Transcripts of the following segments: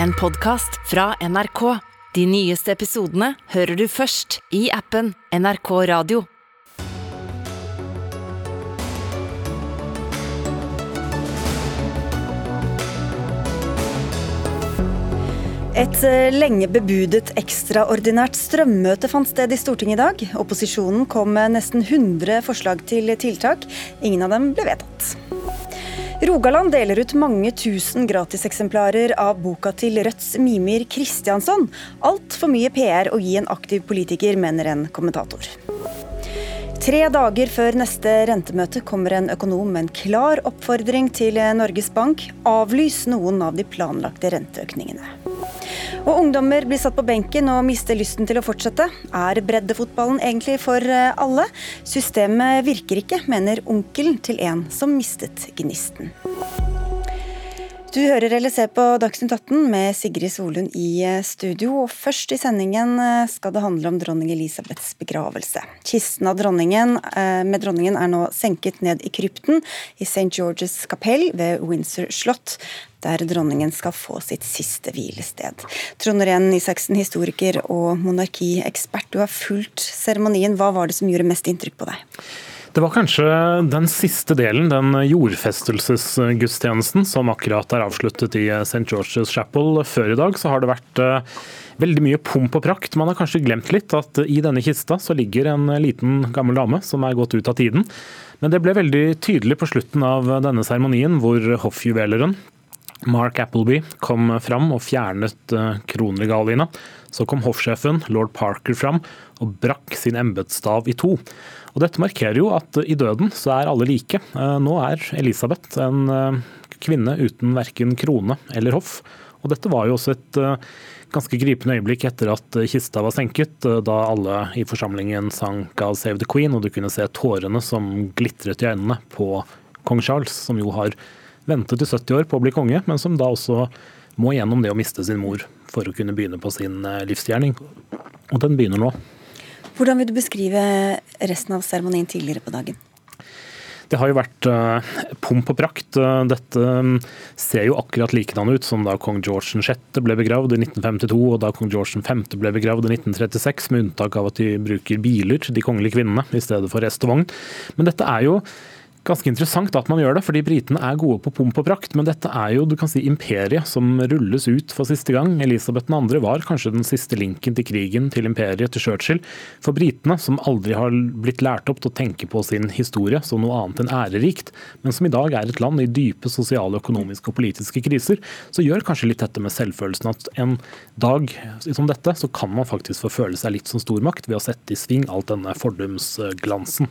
en podkast fra NRK. De nyeste episodene hører du først i appen NRK Radio. Et eh, lenge bebudet ekstraordinært strømmøte fant sted i Stortinget i dag. Opposisjonen kom med nesten 100 forslag til tiltak. Ingen av dem ble vedtatt. Rogaland deler ut mange tusen gratiseksemplarer av boka til Rødts Mimir Kristjansson. Altfor mye PR å gi en aktiv politiker, mener en kommentator. Tre dager før neste rentemøte kommer en økonom med en klar oppfordring til Norges Bank. Avlys noen av de planlagte renteøkningene. Og ungdommer blir satt på benken og mister lysten til å fortsette. Er breddefotballen egentlig for eh, alle? Systemet virker ikke, mener onkelen til en som mistet gnisten. Du hører eller ser på Dagsnytt 18 med Sigrid Solund i eh, studio. og Først i sendingen eh, skal det handle om dronning Elisabeths begravelse. Kisten av dronningen, med dronningen er nå senket ned i krypten i St. George's kapell ved Windsor slott der dronningen skal få sitt siste hvilested. Trond Ren Isaksen, historiker og monarkiekspert, du har fulgt seremonien. Hva var det som gjorde mest inntrykk på deg? Det var kanskje den siste delen, den jordfestelsesgudstjenesten som akkurat er avsluttet i St. George's Chapel. Før i dag så har det vært eh, veldig mye pomp og prakt. Man har kanskje glemt litt at i denne kista så ligger en liten gammel dame som er gått ut av tiden. Men det ble veldig tydelig på slutten av denne seremonien, hvor hoffjuveleren Mark Appleby kom fram og fjernet eh, kronregaliene. Så kom hoffsjefen, lord Parker, fram og brakk sin embetsstav i to. Og Dette markerer jo at i døden så er alle like. Eh, nå er Elisabeth en eh, kvinne uten verken krone eller hoff. Og Dette var jo også et ganske gripende øyeblikk etter at kista var senket, da alle i forsamlingen sang 'God save the Queen', og du kunne se tårene som glitret i øynene på kong Charles, som jo har ventet til 70 år på å bli konge, men som da også må gjennom det å miste sin mor for å kunne begynne på sin eh, livsgjerning. Og den begynner nå. Hvordan vil du beskrive resten av seremonien tidligere på dagen? Det har jo vært uh, pomp og prakt. Dette um, ser jo akkurat likedan ut som da kong George 6. ble begravd i 1952 og da kong George 5. ble begravd i 1936, med unntak av at de bruker biler, de kongelige kvinnene, i stedet for hest og vogn. Men dette er jo ganske interessant at man gjør det, fordi britene er gode på pomp og prakt. Men dette er jo du kan si, imperiet som rulles ut for siste gang. Elisabeth 2. var kanskje den siste linken til krigen, til imperiet, til Churchill. For britene, som aldri har blitt lært opp til å tenke på sin historie som noe annet enn ærerikt, men som i dag er et land i dype sosiale, økonomiske og politiske kriser, så gjør kanskje litt dette med selvfølelsen at en dag som dette, så kan man faktisk få føle seg litt som stormakt ved å sette i sving alt denne fordumsglansen.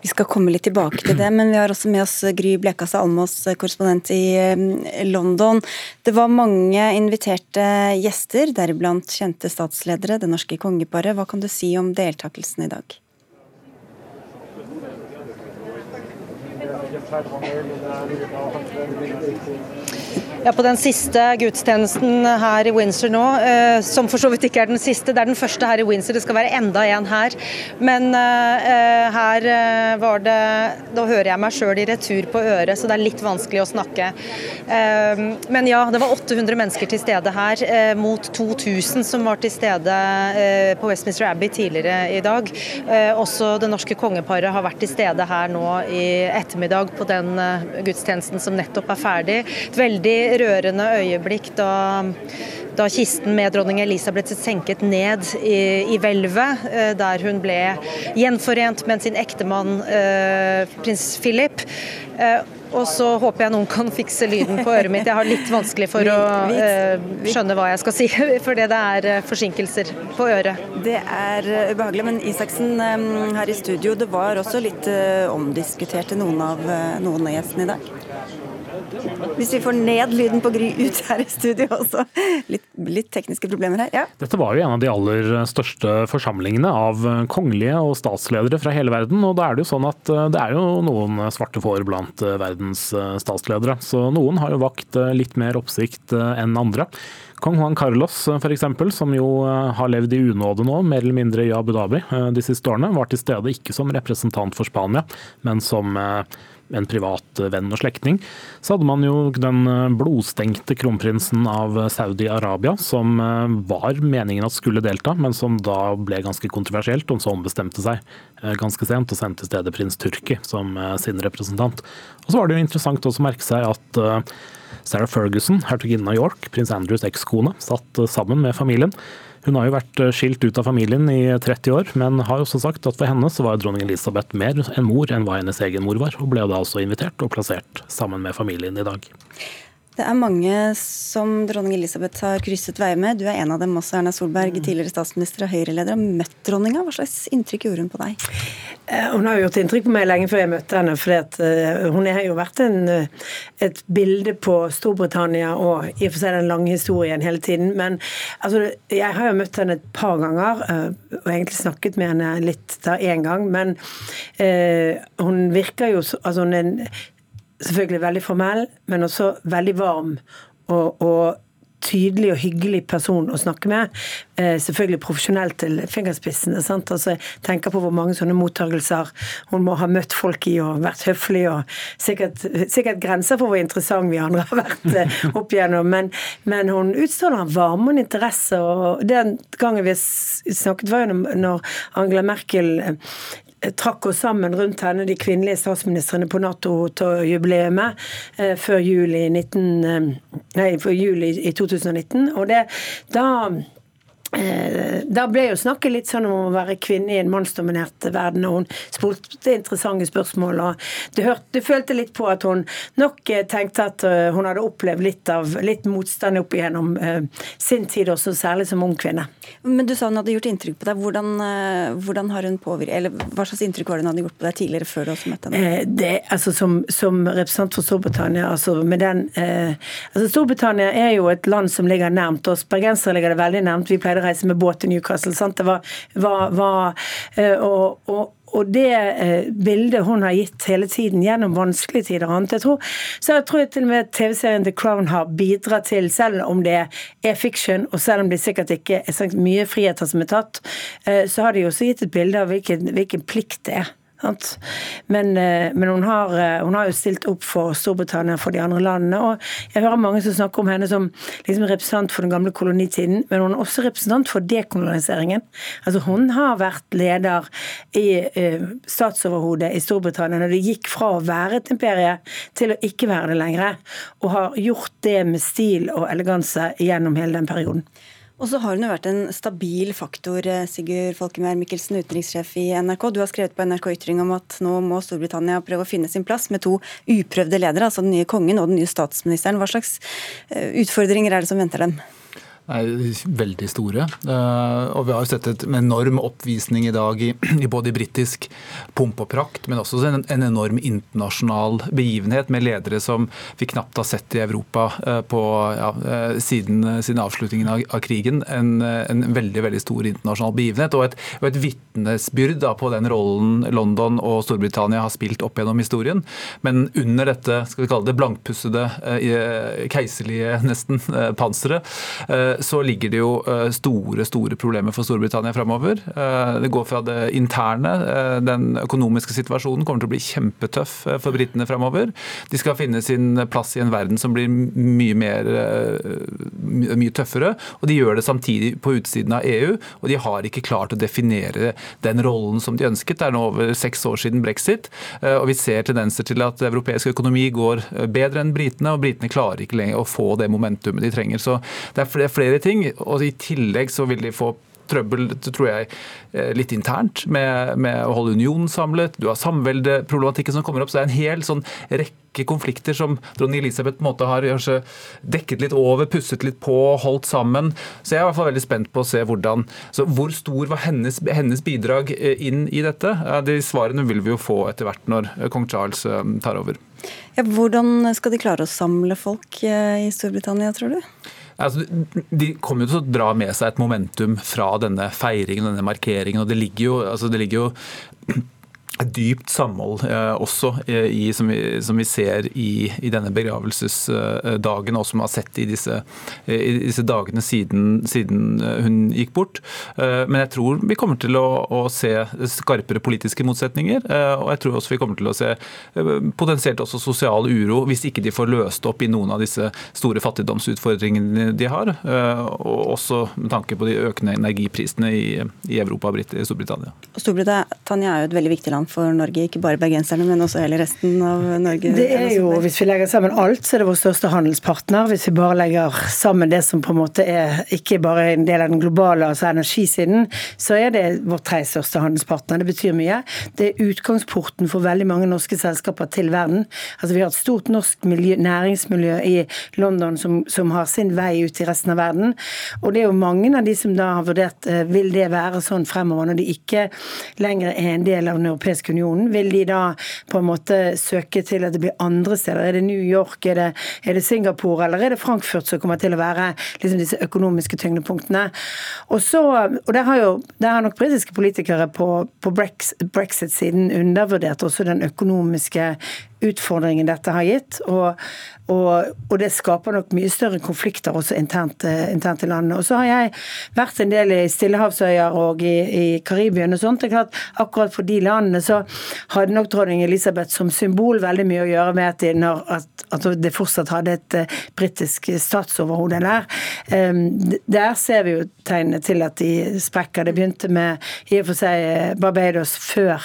Vi skal komme litt tilbake til det. men vi har også med oss Gry Blekastad Almås, korrespondent i eh, London. Det var mange inviterte gjester, deriblant kjente statsledere, det norske kongeparet. Hva kan du si om deltakelsen i dag? Ja, På den siste gudstjenesten her i Windsor nå, eh, som for så vidt ikke er den siste, det er den første her i Windsor, det skal være enda en her. Men eh, her eh, var det Da hører jeg meg sjøl i retur på øret, så det er litt vanskelig å snakke. Eh, men ja, det var 800 mennesker til stede her, eh, mot 2000 som var til stede eh, på Westminster Abbey tidligere i dag. også det norske kongeparet har vært til stede her nå i ettermiddag på den gudstjenesten som nettopp er ferdig. Et veldig rørende øyeblikk da, da kisten med dronning Elisabeth senket ned i, i hvelvet, eh, der hun ble gjenforent med sin ektemann eh, prins Philip. Eh, og så håper jeg noen kan fikse lyden på øret mitt. Jeg har litt vanskelig for å skjønne hva jeg skal si, fordi det er forsinkelser på øret. Det er ubehagelig, men Isaksen her i studio, det var også litt omdiskutert til noen av, noen av gjestene i dag? Hvis vi får ned lyden på Gry ut her i studio også. Litt, litt, tekniske problemer her. ja. Dette var jo en av de aller største forsamlingene av kongelige og statsledere fra hele verden. Og da er det jo sånn at eh, det er jo noen svarte får blant eh, verdens eh, statsledere. Så noen har jo vakt litt mer oppsikt enn andre. Kong Juan Carlos f.eks., som jo har levd i unåde nå, mer eller mindre i Abu Dhabi de siste årene, var til stede ikke som representant for Spania, men som en privat venn og slektning. Så hadde man jo den blodstengte kronprinsen av Saudi-Arabia, som var meningen at skulle delta, men som da ble ganske kontroversielt, og så ombestemte seg ganske sent og sendte i stedet prins Turki som sin representant. Og så var det jo interessant også å merke seg at Sarah Ferguson, hertuginnen av York, prins Andrews ekskone, satt sammen med familien. Hun har jo vært eh, skilt ut av familien i 30 år, men har også sagt at for henne så var dronning Elisabeth mer en mor enn hva hennes egen mor var, og ble da også invitert og plassert sammen med familien i dag. Det er mange som dronning Elisabeth har krysset veier med. Du er en av dem også, Erna Solberg, mm. tidligere statsminister og Høyre-leder. Har møtt dronninga. Hva slags inntrykk gjorde hun på deg? Eh, hun har gjort inntrykk på meg lenge før jeg møtte henne. for eh, Hun har jo vært en, eh, et bilde på Storbritannia og i og for seg den lange historien hele tiden. Men altså, jeg har jo møtt henne et par ganger, og egentlig snakket med henne litt da én gang. Men eh, hun virker jo altså hun er en selvfølgelig veldig formell, men også veldig varm og, og tydelig og hyggelig person å snakke med. Eh, selvfølgelig profesjonelt til fingerspissene. sant? Altså, jeg tenker på hvor mange sånne mottagelser hun må ha møtt folk i og vært høflig. og Sikkert, sikkert grenser for hvor interessant vi andre har vært eh, opp igjennom. Men, men hun utstråler en varme og interesse. og Den gangen vi snakket, var jo når Angela Merkel trakk oss sammen rundt henne, de kvinnelige statsministrene på Nato-jubileet eh, før juli, 19, eh, nei, juli i 2019. Og det, da Eh, da ble jo snakket litt sånn om å være kvinne i en mannsdominert verden, og hun spurte interessante spørsmål. og du, hørte, du, følte litt på at hun nok eh, tenkte at eh, hun hadde opplevd litt av litt motstand opp igjennom sin tid, også særlig som ung kvinne. Men du sa hun hadde gjort inntrykk på deg. Hvordan, hvordan har hun påvirket, eller Hva slags inntrykk var det hun hadde gjort på deg tidligere, før du også møtte henne? Det, altså som, som, representant for Storbritannia, altså med den eh, altså Storbritannia er jo et land som ligger nærmt oss. Bergensere ligger det veldig nærmt. Vi pleide å reise med båt til Newcastle. Sant? Det var, var, var eh, og, og, og det eh, bildet hun har gitt hele tiden gjennom vanskelige tider og annet, jeg tror, så jeg tror jeg til og med TV-serien The Crown har bidratt til, selv om det er fiction, og selv om det sikkert ikke er mye friheter som er tatt, eh, så har de også gitt et bilde av hvilken, hvilken plikt det er. Men, eh, men hun, har, eh, hun, har, jo stilt opp for Storbritannia og for de andre landene. Og jeg hører mange som snakker om henne som liksom representant for den gamle kolonitiden, men hun er også representant for dekoloniseringen. Altså Hun har vært leder i uh, statsoverhodet i Storbritannia når det gikk fra å være et imperie til å ikke være det lenger, og har gjort det med stil og eleganse gjennom hele den perioden. Og så har hun jo vært en stabil faktor, eh, Sigurd Folkemær Mikkelsen, utenrikssjef i NRK. Du har skrevet på NRK Ytring om at nå må Storbritannia prøve å finne sin plass med to uprøvde ledere, altså den nye kongen og den nye statsministeren. Hva slags eh, utfordringer er det som venter dem? Er veldig store. Eh, og vi har jo sett en enorm oppvisning i dag i, både i britisk pomp og prakt, men også en, en, enorm internasjonal begivenhet med ledere som vi knapt har sett i Europa eh, på, ja, eh, siden, siden, avslutningen av, av krigen. En, en, veldig veldig stor internasjonal begivenhet og et, og et vitnesbyrd på den rollen London og Storbritannia har spilt opp gjennom historien. Men under dette skal vi kalle det blankpussede, keiserlige nesten panseret så ligger det jo eh, store store problemer for Storbritannia framover. Eh, det går fra det interne. Eh, den økonomiske situasjonen kommer til å bli kjempetøff for britene framover. De skal finne sin plass i en verden som blir mye mer mye tøffere. Og de gjør det samtidig på utsiden av EU, og de har ikke klart å definere den rollen som de ønsket. Det er nå over seks år siden brexit, og vi ser tendenser til at europeisk økonomi går bedre enn britene, og britene klarer ikke lenger å få det momentumet de trenger. Så det er flere flere ting. Og i tillegg så vil de få trøbbel tror jeg, eh, litt internt med, med å holde unionen samlet. Du har samveldeproblematikken som kommer opp. Så det er en hel sånn rekke konflikter som dronning Elisabeth på en måte har kanskje dekket litt over, pusset litt på, holdt sammen. Så jeg er i hvert fall veldig spent på å se hvordan så Hvor stor var hennes, hennes bidrag eh, inn i dette? De svarene vil vi jo få etter hvert når eh, kong Charles tar over. Ja, hvordan skal de klare å samle folk i Storbritannia, tror du? Altså, de kommer jo til å dra med seg et momentum fra denne feiringen denne markeringen. og Det ligger jo, altså det ligger jo dypt samhold eh, også, eh, i, som, vi, som, vi, ser i, i, denne begravelsesdagen, og som vi har sett i disse, eh, i disse dagene siden, siden, hun gikk bort. Men jeg tror vi kommer til å, å, se skarpere politiske motsetninger. Og jeg tror også vi kommer til å se potensielt også sosial uro, hvis ikke de får løst opp i noen av disse store fattigdomsutfordringene de har. Og også med tanke på de økende energiprisene i, i Europa og Storbritannia. Storbritannia er jo et veldig viktig land for Norge, ikke bare bergenserne, men også hele resten av Norge? Det er jo, Hvis vi legger sammen alt, så er det vår største handelspartner. Hvis vi bare legger sammen det som på en måte er ikke bare en del av den globale altså energisiden, så er det vår tredje største handelspartner. Det betyr mye. Det er utgangsporten for veldig mange norske selskaper til verden. Altså Vi har et stort norsk miljø, næringsmiljø i London som, som, har sin vei ut i resten av verden. Og det er jo mange av de som da har vurdert eh, vil det være sånn fremover, når de ikke lenger er en del av den europeiske europeiske unionen, vil de da på en måte søke til at det blir andre steder? Er det New York, er det, er det Singapore eller er det Frankfurt som kommer til å være liksom disse økonomiske tyngdepunktene? Og, så, og der, har jo, der har nok britiske politikere på, på brexit-siden undervurdert også den økonomiske utfordringen dette har gitt. Og, og, og, det skaper nok mye større konflikter også internt, eh, internt, i landet. Og så har jeg vært en del i Stillehavsøyer og i, i Karibien og sånt. Det er klart, akkurat for de landene så hadde nok dronning Elisabeth som symbol veldig mye å gjøre med at, når, at, at det fortsatt hadde et uh, britisk statsoverhode der. Um, der ser vi jo tegnene til at de sprekker. Det begynte med i og for seg eh, Barbados før,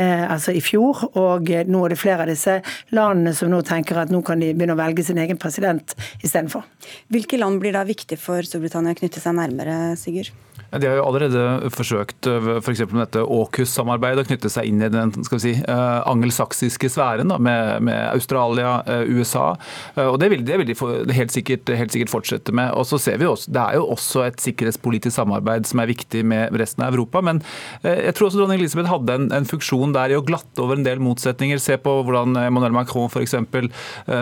altså i fjor, og nå er det flere av disse landene som nå tenker at nå kan de begynne å velge sin egen president istedenfor. Hvilke land blir da viktig for Storbritannia å knytte seg nærmere, Sigurd? De har jo allerede forsøkt f.eks. med dette AUKUS-samarbeidet å knytte seg inn i den skal vi si, eh, angelsaksiske sfæren da, med, med, Australia, eh, USA. Eh, og Det vil, det vil de helt sikkert, helt sikkert, fortsette med. Og så ser vi også, Det er jo også et sikkerhetspolitisk samarbeid som er viktig med resten av Europa. Men jeg tror også dronning Elisabeth hadde en, en funksjon der i å glatte over en del motsetninger. Se på hvordan Emmanuel Macron, f.eks.,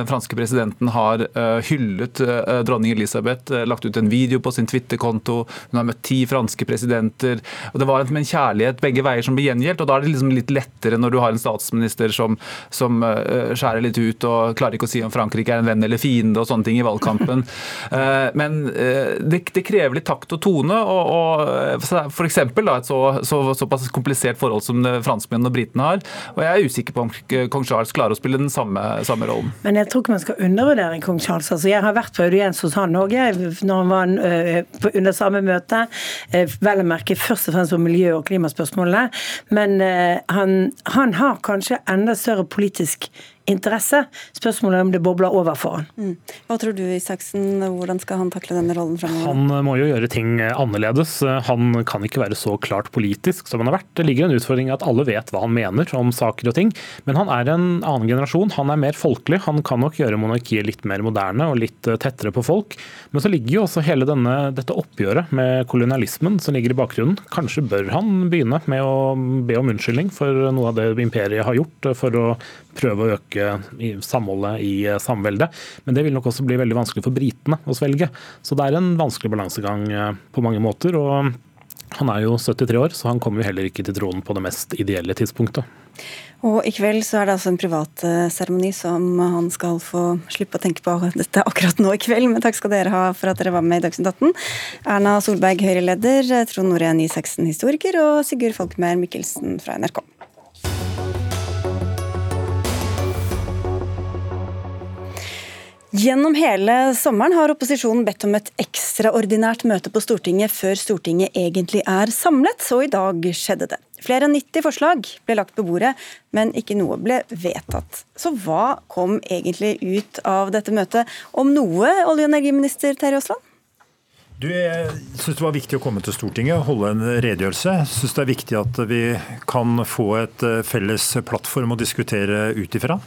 franske presidenten, har hyllet dronning Elisabeth, lagt ut en video på sin Twitter-konto. Hun har møtt ti franske presidenter. og Det var en kjærlighet begge veier som ble gjengjeldt. og Da er det liksom litt lettere når du har en statsminister som, som skjærer litt ut og klarer ikke å si om Frankrike er en venn eller fiende og sånne ting i valgkampen. men det, det, krever litt takt og tone. og, og da, et så, så, såpass komplisert forhold som franskmennene og britene har. og Jeg er usikker på om kong Charles klarer å spille den samme, samme rollen. Men jeg tror ikke man skal undervurdere kong Charles. altså Jeg har vært på audiens hos han òg, når han var under samme møte. Eh, vel å merke først og fremst på miljø- og klimaspørsmålene. Men eh, han, han har kanskje enda større politisk interesse. Spørsmålet er om det bobler over for han. Mm. Hva tror du Isaksen, hvordan skal han takle denne rollen fremover? Han må jo gjøre ting annerledes. Han kan ikke være så klart politisk som han har vært. Det ligger en utfordring i at alle vet hva han mener om saker og ting. Men han er en annen generasjon. Han er mer folkelig. Han kan nok gjøre monarkiet litt mer moderne og litt tettere på folk. Men så ligger jo også hele denne, dette oppgjøret med kolonialismen som ligger i bakgrunnen. Kanskje bør han begynne med å be om unnskyldning for noe av det imperiet har gjort for å prøve å øke samholdet i eh, samveldet. Men det vil nok også bli veldig vanskelig for britene å svelge. Så det er en vanskelig balansegang eh, på mange måter. og han er jo 73 år, så han kommer jo heller ikke til tronen på det mest ideelle tidspunktet. Og I kveld så er det altså en privat eh, seremoni som han skal få slippe å tenke på dette akkurat nå i kveld. Men takk skal dere ha for at dere var med i Dagsnytt 18. Erna Solberg, Høyre-leder, Trond Norén Isaksen, historiker, og Sigurd Folkmer Mikkelsen fra NRK. Gjennom hele sommeren har opposisjonen bedt om et ekstraordinært møte på Stortinget før Stortinget egentlig er samlet, så i dag skjedde det. Flere enn 90 forslag ble lagt på bordet, men ikke noe ble vedtatt. Så hva kom egentlig ut av dette møtet, om noe, olje- og energiminister Terje Aasland? Du, jeg syns det var viktig å komme til Stortinget og holde en redegjørelse. Jeg syns det er viktig at vi kan få et eh, felles plattform å diskutere ut ifra.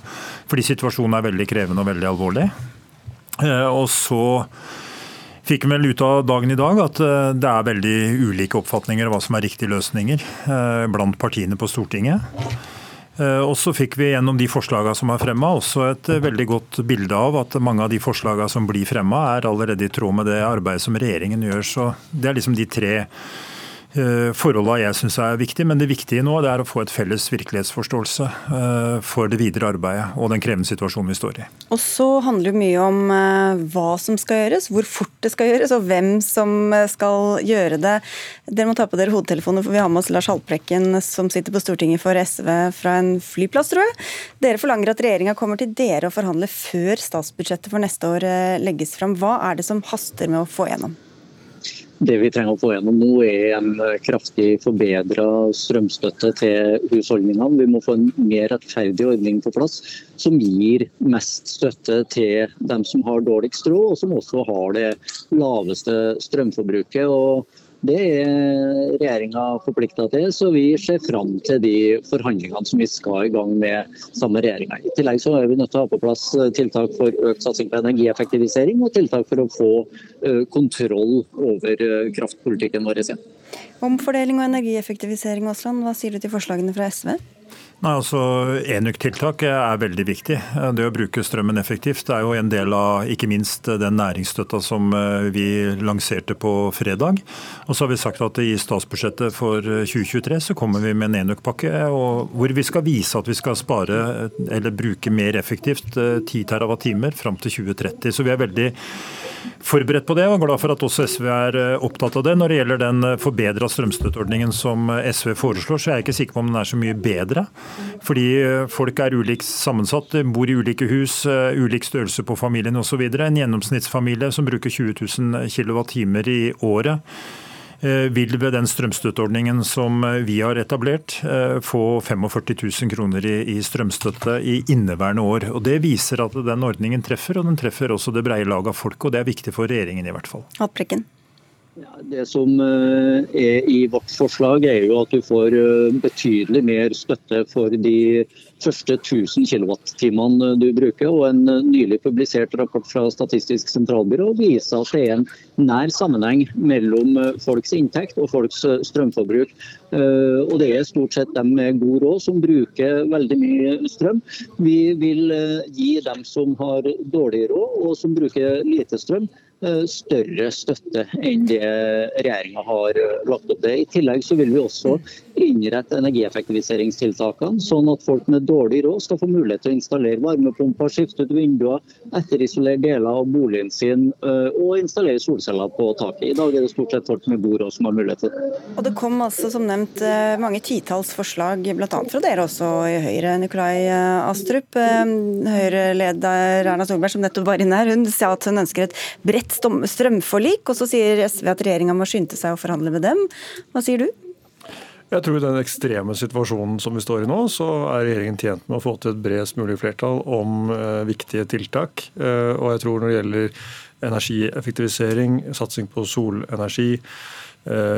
Fordi situasjonen er veldig krevende og veldig alvorlig. Eh, og så fikk vel ut av dagen i dag at eh, det er veldig ulike oppfatninger av hva som er riktige løsninger blant partiene på Stortinget. Eh, og så fikk vi gjennom de forslagene som er fremma, også et eh, veldig godt bilde av at mange av de forslagene som blir fremma, er allerede i tråd med det arbeidet som regjeringen gjør. Så Det er liksom de tre Eh, forholdene jeg syns er viktig, men det viktige nå det er å få et felles virkelighetsforståelse eh, for det videre arbeidet og den krevende situasjonen vi står i. Og så handler det mye om eh, hva som skal gjøres, hvor fort det skal gjøres og hvem som skal gjøre det. Dere må ta på dere hodetelefoner, for vi har med oss Lars Haltbrekken som sitter på Stortinget for SV fra en flyplass, tror jeg. Dere forlanger at regjeringa kommer til dere å forhandle før statsbudsjettet for neste år legges fram. Hva er det som haster med å få gjennom? Det vi trenger å få gjennom nå, er en kraftig forbedra strømstøtte til husholdningene. Vi må få en mer rettferdig ordning på plass, som gir mest støtte til dem som har dårligst råd, og som også har det laveste strømforbruket. Og det er regjeringa forplikta til, så vi ser fram til de forhandlingene som vi skal i gang med sammen med regjeringa. I tillegg så er vi nødt til å ha på plass tiltak for økt satsing på energieffektivisering og tiltak for å få kontroll over kraftpolitikken vår. Omfordeling og energieffektivisering, Aasland, hva sier du til forslagene fra SV? Nei, altså Enøktiltak er veldig viktig. Det å bruke strømmen effektivt er jo en del av ikke minst den næringsstøtta som eh, vi lanserte på fredag. Og så har vi sagt at i statsbudsjettet for 2023 så kommer vi med en enøkpakke hvor vi skal vise at vi skal spare eller bruke mer effektivt 10 eh, TWh fram til 2030. Så vi er veldig forberedt på det, og glad for at også SV er eh, opptatt av det. Når det gjelder den eh, forbedra strømstøtteordningen som eh, SV foreslår, så er jeg ikke sikker på om den er så mye bedre. Fordi folk er ulikt sammensatt, bor i ulike hus, ulik størrelse på familien osv. En gjennomsnittsfamilie som bruker 20 000 kWh i året Eh, vil ved den strømstøtteordningen som eh, vi har etablert, eh, få 45 000 kroner i strømstøtte i inneværende år. Og Det viser at den ordningen treffer, og den treffer også det breie lag av folk. og Det er viktig for regjeringen i hvert fall. Haltbrekken. Det som er i vårt forslag, er jo at du får betydelig mer støtte for de første 1000 kWt du bruker. og En nylig publisert rapport fra Statistisk sentralbyrå viser at det er en nær sammenheng mellom folks inntekt og folks strømforbruk. Eh, og Det er stort sett dem med god råd som bruker veldig mye strøm. Vi vil eh, gi dem som har dårlig råd og som bruker lite strøm, eh, større støtte enn det regjeringa har lagt opp til. I tillegg så vil vi også innrette energieffektiviseringstiltakene, sånn at folk med dårlig råd skal få mulighet til å installere varmepumper, skifte ut vinduer, etterisolere deler av boligen sin øh, og installere solceller på taket. I dag er det stort sett folk med god råd som har mulighet til det. Og Det kom altså som nevnt mange titalls forslag, bl.a. fra dere også i Høyre. Nikolai Astrup, Høyre-leder Erna Solberg som nettopp var inne her, hun sa at hun ønsker et bredt strømforlik. Og så sier SV at regjeringa må skynde seg å forhandle med dem. Hva sier du? Jeg tror i den ekstreme situasjonen som vi står i nå, så er regjeringen tjent med å få til et bredest mulig flertall om eh, viktige tiltak. Eh, og jeg tror når det gjelder energieffektivisering, satsing på solenergi,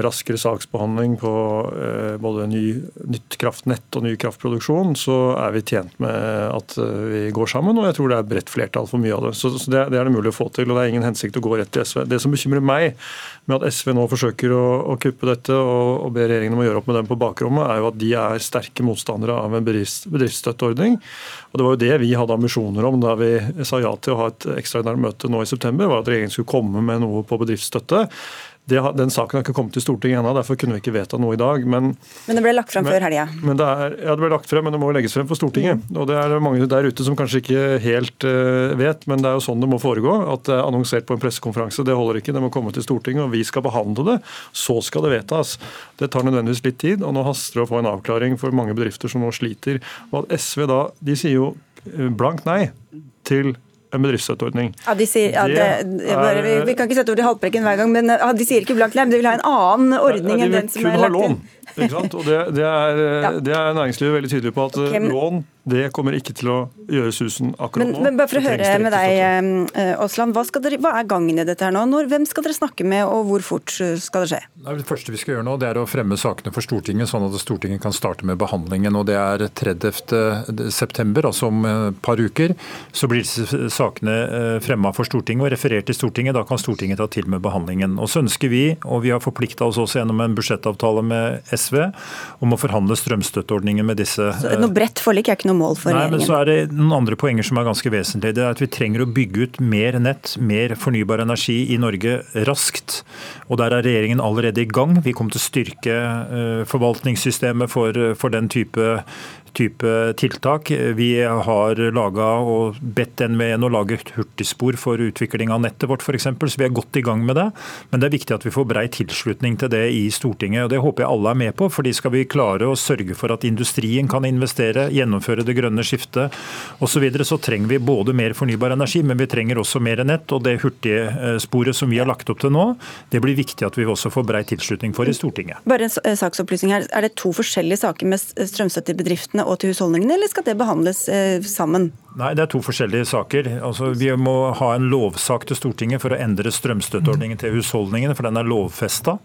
raskere saksbehandling på eh, både ny, nytt kraftnett og ny kraftproduksjon, så er vi tjent med at eh, vi går sammen. Og jeg tror det er bredt flertall for mye av det. Så, det, er det mulig å få til. og Det er ingen hensikt å gå rett til SV. Det som bekymrer meg med at SV nå forsøker å, å kuppe dette og, og ber regjeringen om å gjøre opp med dem på bakrommet, er jo at de er sterke motstandere av en bedrifts, bedriftsstøtteordning. Og Det var jo det vi hadde ambisjoner om da vi sa ja til å ha et ekstraordinært møte nå i september, var at regjeringen skulle komme med noe på bedriftsstøtte. Det, den saken har ikke kommet til Stortinget ennå, derfor kunne vi ikke vedta noe i dag. Men, men det ble lagt frem men, før helga? Ja, det ble lagt frem, men det må legges frem for Stortinget. Mm. Og Det er mange der ute som kanskje ikke helt uh, vet, men det er jo sånn det må foregå. At det er annonsert på en pressekonferanse, det holder ikke. Det må komme til Stortinget, og vi skal behandle det. Så skal det vedtas. Det tar nødvendigvis litt tid, og nå haster det å få en avklaring for mange bedrifter som nå sliter. Og at SV da, de sier jo eh, blankt nei til en bedriftsstøtteordning. Ja, de sier, ja, det, bare, vi, vi, kan ikke sette ord i Haltbrekken hver gang, men ja, de sier ikke blankt nei, men de vil ha en annen ordning ja, enn den som er lagt inn. Ikke sant? Og det, det, er, det, er, næringslivet veldig tydelig på, at okay, men, lån det kommer ikke til å gjøre susen akkurat men, nå. Men bare for å høre med deg, Aasland, hva, hva, er gangen i dette her nå? Når, hvem skal dere snakke med, og hvor fort skal det skje? Det første vi skal gjøre nå, det er å fremme sakene for Stortinget, sånn at Stortinget kan starte med behandlingen. og Det er 30. september, altså om et par uker. Så blir disse sakene eh, fremma for Stortinget og referert til Stortinget. Da kan Stortinget ta til med behandlingen. Og Så ønsker vi, og vi har forplikta oss også gjennom en budsjettavtale med SV, om å forhandle strømstøtteordningen med disse Så Noe bredt forlik er ikke noe mål for Nei, men så er det noen andre poenger som er ganske vesentlige. Det er at Vi trenger å bygge ut mer nett, mer fornybar energi i Norge raskt. Og Der er regjeringen allerede i gang. Vi kommer til å styrke eh, forvaltningssystemet for, for den type type tiltak. Vi har laga og bedt NVE å lage hurtigspor for utvikling av nettet vårt f.eks., så vi er godt i gang med det. Men det er viktig at vi får brei tilslutning til det i Stortinget. og Det håper jeg alle er med på. fordi skal vi klare å sørge for at industrien kan investere, gjennomføre det grønne skiftet osv., så, videre, så trenger vi både mer fornybar energi, men vi trenger også mer nett. Og det hurtigsporet som vi har lagt opp til nå, det blir viktig at vi også får brei tilslutning for i Stortinget. Bare en eh, saksopplysning her. Er det to forskjellige saker med strømstøtte til bedriftene og til husholdningene, eller skal det behandles eh, sammen? Nei, det er to forskjellige saker. Altså, vi må ha en lovsak til Stortinget for å endre strømstøtteordningen til husholdningene, for den er lovfesta.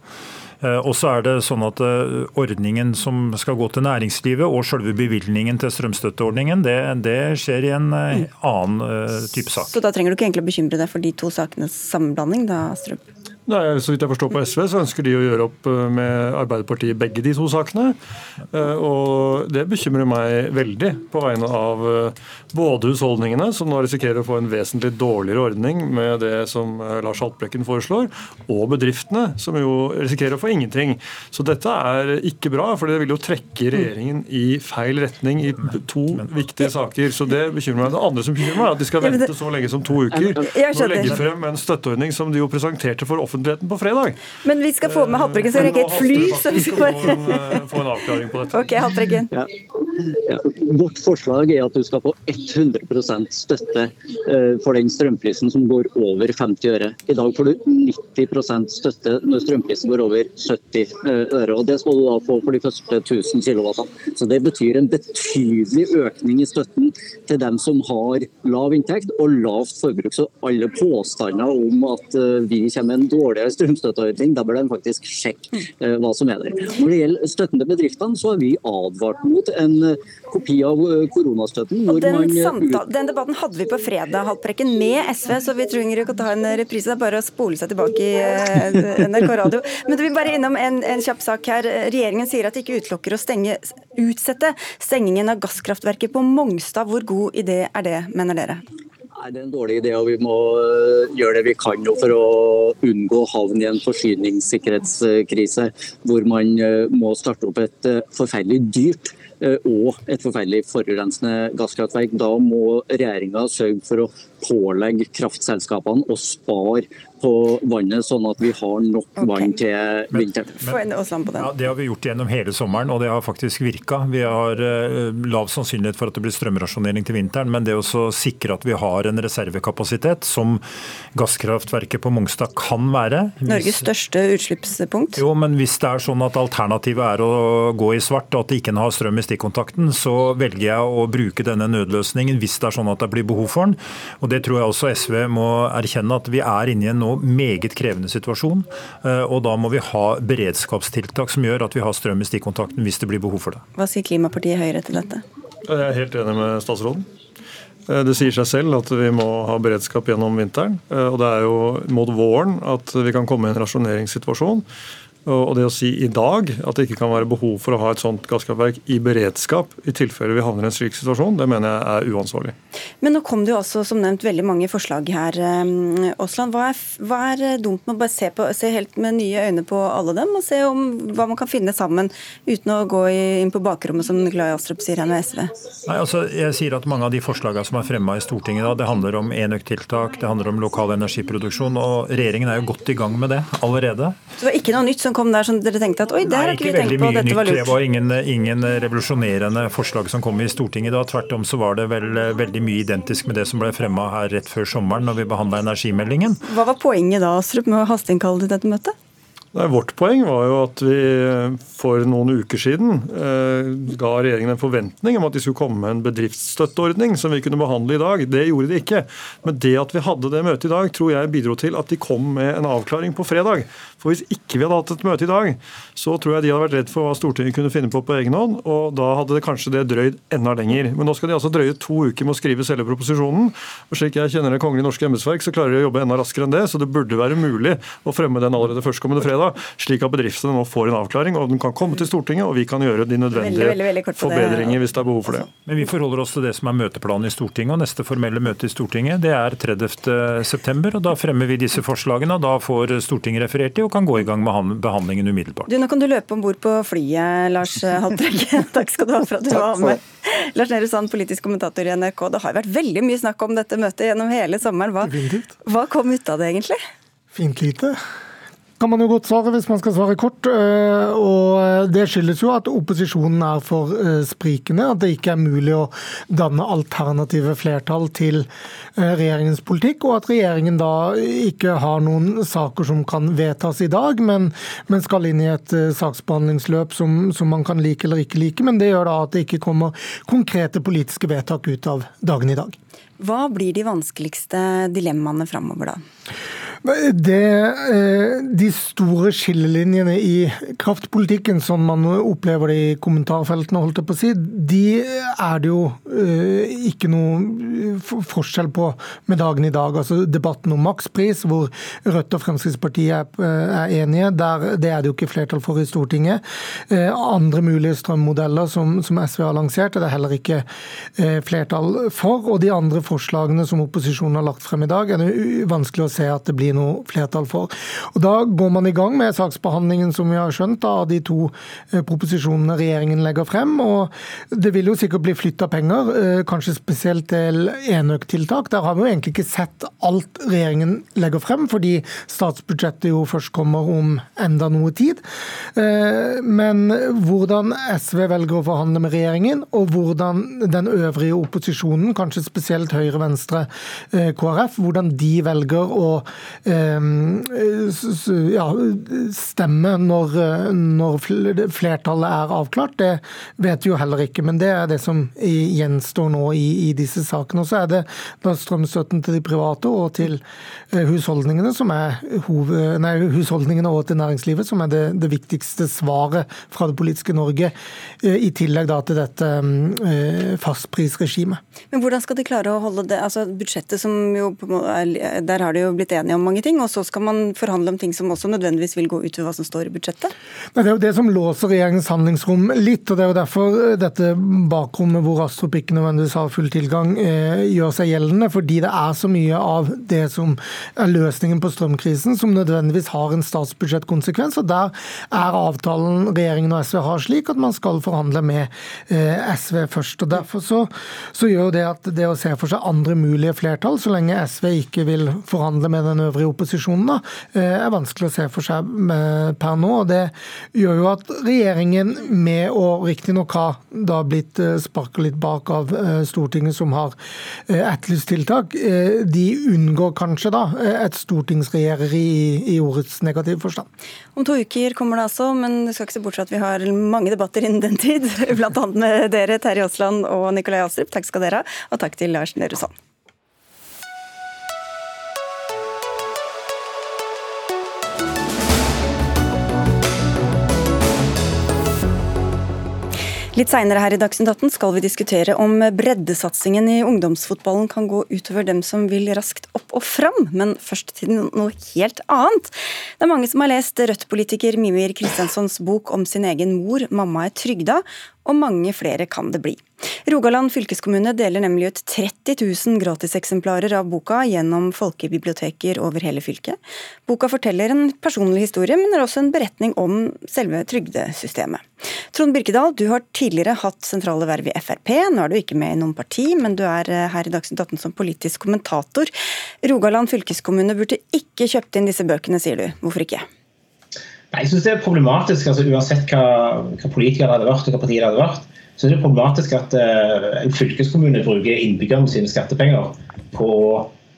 Eh, Og så er det sånn at eh, ordningen som skal gå til næringslivet og selve bevilgningen til strømstøtteordningen, det, det skjer i en eh, annen type sak. Så da trenger du ikke egentlig å bekymre deg for de to sakenes sammenblanding, da, Astrup? Nei, så vidt jeg forstår på SV, så ønsker de å gjøre opp eh, med Arbeiderpartiet begge de to sakene. Eh, Og det bekymrer meg veldig på vegne av eh, både husholdningene, som nå risikerer å få en vesentlig dårligere ordning med det som eh, Lars Haltbrekken foreslår, og bedriftene, som jo risikerer å få ingenting. Så dette er ikke bra, for det vil jo trekke regjeringen i feil retning i to viktige saker. Så det bekymrer meg. Det andre som bekymrer meg, er at de skal vente så lenge som to uker Nå legge frem en støtteordning som de jo presenterte for offentligheten på fredag. Men vi skal få med Haltbrekken, så rekker et fly. Så vi skal Få en, eh, få en avklaring på dette. Ok, Haltbrekken. Ja. Ja. Vårt forslag er at du skal få 100 støtte eh, for den strømprisen som går over 50 øre. I dag får du 90% støtte når strømprisen går over 70 øre. og Det skal du da få for de første 1000 kW. Så Det betyr en betydelig økning i støtten til dem som har lav inntekt og lavt forbruk. Så alle påstander om at eh, vi kommer med en dårligere strømstøtteordning, da bør de faktisk sjekke eh, hva som er der. Når det gjelder støtten til bedriftene, så har vi advart mot en eh, kopi av eh, koronastøtten. Den, samtale, den debatten hadde vi på fredag, Haltbrekken, med SV, så vi trenger ikke å ta en reprise. Det er bare å spole seg tilbake i NRK radio. Men du vil bare innom en, en kjapp sak her. Regjeringen sier at de ikke utelukker å stenge, utsette stengingen av gasskraftverket på Mongstad. Hvor god idé er det, mener dere? Nei, Det er en dårlig idé, og vi må øh, gjøre det vi kan for å unngå å havne i en forsyningssikkerhetskrise hvor man øh, må starte opp et øh, forferdelig dyrt og et forferdelig forurensende gasskraftverk. Da må regjeringa sørge for å pålegge kraftselskapene å spare på vannet, sånn at vi har nok okay. vann til vinteren. Få en Aasland på den. Ja, Det har vi gjort gjennom hele sommeren, og det har faktisk virka. Vi har uh, lav sannsynlighet for at det blir strømrasjonering til vinteren, men det å sikre at vi har en reservekapasitet, som gasskraftverket på Mongstad kan være hvis- Norges største utslippspunkt. Jo, men hvis det er sånn at alternativet er å gå i svart, og at det ikke har strøm i stikkontakten, så velger jeg å bruke denne nødløsningen hvis det er sånn at det blir behov for den. Og det tror jeg også SV må erkjenne, at vi er inne i en nå meget krevende situasjon. eh, Og da må vi ha beredskapstiltak som gjør at vi har strøm i stikkontakten hvis det blir behov for det. Hva sier klimapartiet Høyre til dette? Jeg er helt enig med statsråden. Eh, Det sier seg selv at vi må ha beredskap gjennom vinteren. eh, Og det er jo mot våren at vi kan komme i en rasjoneringssituasjon. Og det å si i dag at det ikke kan være behov for å ha et sånt gasskraftverk i beredskap i tilfelle vi havner i en slik situasjon, det mener jeg er uansvarlig. Men nå kom det jo også som nevnt veldig mange forslag her. eh, Aasland, hva er, hva er eh, dumt med å bare se, på, se helt med nye øyne på alle dem, og se om hva man kan finne sammen, uten å gå inn på bakrommet, som Nikolai Astrup sier her med SV? Nei, altså, jeg sier at Mange av de forslagene som er fremma i Stortinget, da, det handler om enøktiltak, det handler om lokal energiproduksjon. og Regjeringen er jo godt i gang med det allerede. Så det var ikke noe nytt som kom der som dere tenkte at oi, det har ikke vi tenkt på, dette var lurt? Det var ingen, ingen revolusjonerende forslag som kom i Stortinget da. Tvert om så var det vel eh, veldig mye identisk med det som ble fremma her rett før sommeren når vi behandla energimeldingen. Hva var poenget da, Astrup, med å hasteinnkalle til dette møtet? Nei, vårt poeng var jo at vi for noen uker siden eh, ga regjeringen en forventning om at de skulle komme med en bedriftsstøtteordning som vi kunne behandle i dag. Det gjorde de ikke. Men det at vi hadde det møtet i dag, tror jeg bidro til at de kom med en avklaring på fredag. For hvis ikke vi hadde hatt et møte i dag, så tror jeg de hadde vært redd for hva Stortinget kunne finne på på egen hånd, og da hadde det kanskje det drøyd enda lenger. Men nå skal de altså drøye to uker med å skrive selve proposisjonen. Og slik jeg kjenner Det kongelige norske embetsverk, så klarer de å jobbe enda raskere enn det, så det burde være mulig å fremme den allerede førstkommende fredag. fredag, slik at bedriftene nå får en avklaring, og den kan komme til Stortinget, og vi kan gjøre de nødvendige veldig, veldig, veldig forbedringer hvis det er behov for det. Men vi forholder oss til det som er møteplanen i Stortinget, og neste formelle møte i Stortinget det er 30.9. og Da fremmer vi disse forslagene, og da får Stortinget referert de og kan gå i gang med behandlingen umiddelbart. Du, Nå kan du løpe om bord på flyet, Lars Haltbrekke. Takk skal du ha for at du var med. Lars Nehru Sand, politisk kommentator i NRK. Det har vært veldig mye snakk om dette møtet gjennom hele sommeren. Hva, hva kom ut av det, egentlig? Fint lite kan man jo godt svare hvis man skal svare kort. Eh, og Det skyldes jo at opposisjonen er for eh, sprikende. At det ikke er mulig å danne alternative flertall til eh, regjeringens politikk. Og at regjeringen da ikke har noen saker som kan vedtas i dag, men, men skal inn i et saksbehandlingsløp som, som, man kan like eller ikke like. Men det gjør da at det ikke kommer konkrete politiske vedtak ut av dagen i dag. Hva blir de vanskeligste dilemmaene framover da? Det, eh, de store skillelinjene i kraftpolitikken, som man opplever det i kommentarfeltene, holdt jeg på å si, de er det jo eh, ikke noe forskjell på med dagen i dag. Altså Debatten om makspris, hvor Rødt og Fremskrittspartiet er enige, der, det er det jo ikke flertall for i Stortinget. Eh, andre mulige strømmodeller som, som SV har lansert, er det heller ikke flertall for. Og de andre forslagene som opposisjonen har lagt frem i dag, er det vanskelig å se at det blir noe flertall for. Og Da går man i gang med saksbehandlingen som vi har skjønt av de to eh, proposisjonene regjeringen legger frem. og Det vil jo sikkert bli flytta penger, eh, kanskje spesielt til enøktiltak. Der har vi jo egentlig ikke sett alt regjeringen legger frem, fordi statsbudsjettet jo først kommer om enda noe tid. Eh, men hvordan SV velger å forhandle med regjeringen, og hvordan den øvrige opposisjonen, kanskje spesielt Høyre, Venstre, KrF, hvordan de velger å ja, stemme når, når, flertallet er avklart. Det vet vi jo heller ikke, men det er det som gjenstår nå i, i disse sakene. Og så er det da strømstøtten til de private og til eh, husholdningene, som er hoved, nei, husholdningene og til næringslivet som er det, det, viktigste svaret fra det politiske Norge, eh, i tillegg da til dette eh, fastprisregimet. Men hvordan skal de klare å holde det, altså budsjettet som jo, Der har de jo blitt enige om mange ting, og så skal man forhandle om ting som også nødvendigvis vil gå utover hva som står i budsjettet? Det er jo det som låser regjeringens handlingsrom litt, og det er jo derfor eh, dette bakrommet hvor Astrup ikke nødvendigvis har full tilgang, eh, gjør seg gjeldende. Fordi det er så mye av det som er løsningen på strømkrisen som nødvendigvis har en statsbudsjettkonsekvens. og Der er avtalen regjeringen og SV har slik at man skal forhandle med eh, SV først. og Derfor så, så gjør det at det å se for seg andre mulige flertall, så lenge SV ikke vil forhandle med den øvrige opposisjonen, da, eh, er vanskelig å se for seg eh, per nå. og Det gjør jo at regjeringen, med å riktignok ha da blitt eh, sparka litt bak av Stortinget, som har etterlyst tiltak, de unngår kanskje da et stortingsregjereri i, i ordets negative forstand. Om to uker kommer det altså, men du skal ikke se bort fra at vi har mange debatter innen den tid. Bl.a. med dere, Terje Aasland og Nikolai Astrup. Takk skal dere ha, og takk til Lars Nehru Sand. Litt seinere her i Dagsnytt 18 skal vi diskutere om breddesatsingen i ungdomsfotballen kan gå utover dem som vil raskt opp og fram, men først til noe helt annet. Det er mange som har lest Rødt-politiker Mimir Kristjanssons bok om sin egen mor, 'Mamma er trygda', og mange flere kan det bli. Rogaland fylkeskommune deler nemlig ut 30 000 gratiseksemplarer av boka gjennom folkebiblioteker over hele fylket. Boka forteller en personlig historie, men er også en beretning om selve trygdesystemet. Trond Birkedal, du har tidligere hatt sentrale verv i Frp. Nå er du ikke med i noen parti, men du er eh, her i Dagsnytt 18 som politisk kommentator. Rogaland fylkeskommune burde ikke kjøpt inn disse bøkene, sier du. Hvorfor ikke? Jeg synes Det er problematisk, altså uansett hva, hva politikere det hadde vært og hva partiet det hadde vært. Så er det problematisk at uh, en fylkeskommune bruker innbyggerne sine skattepenger på å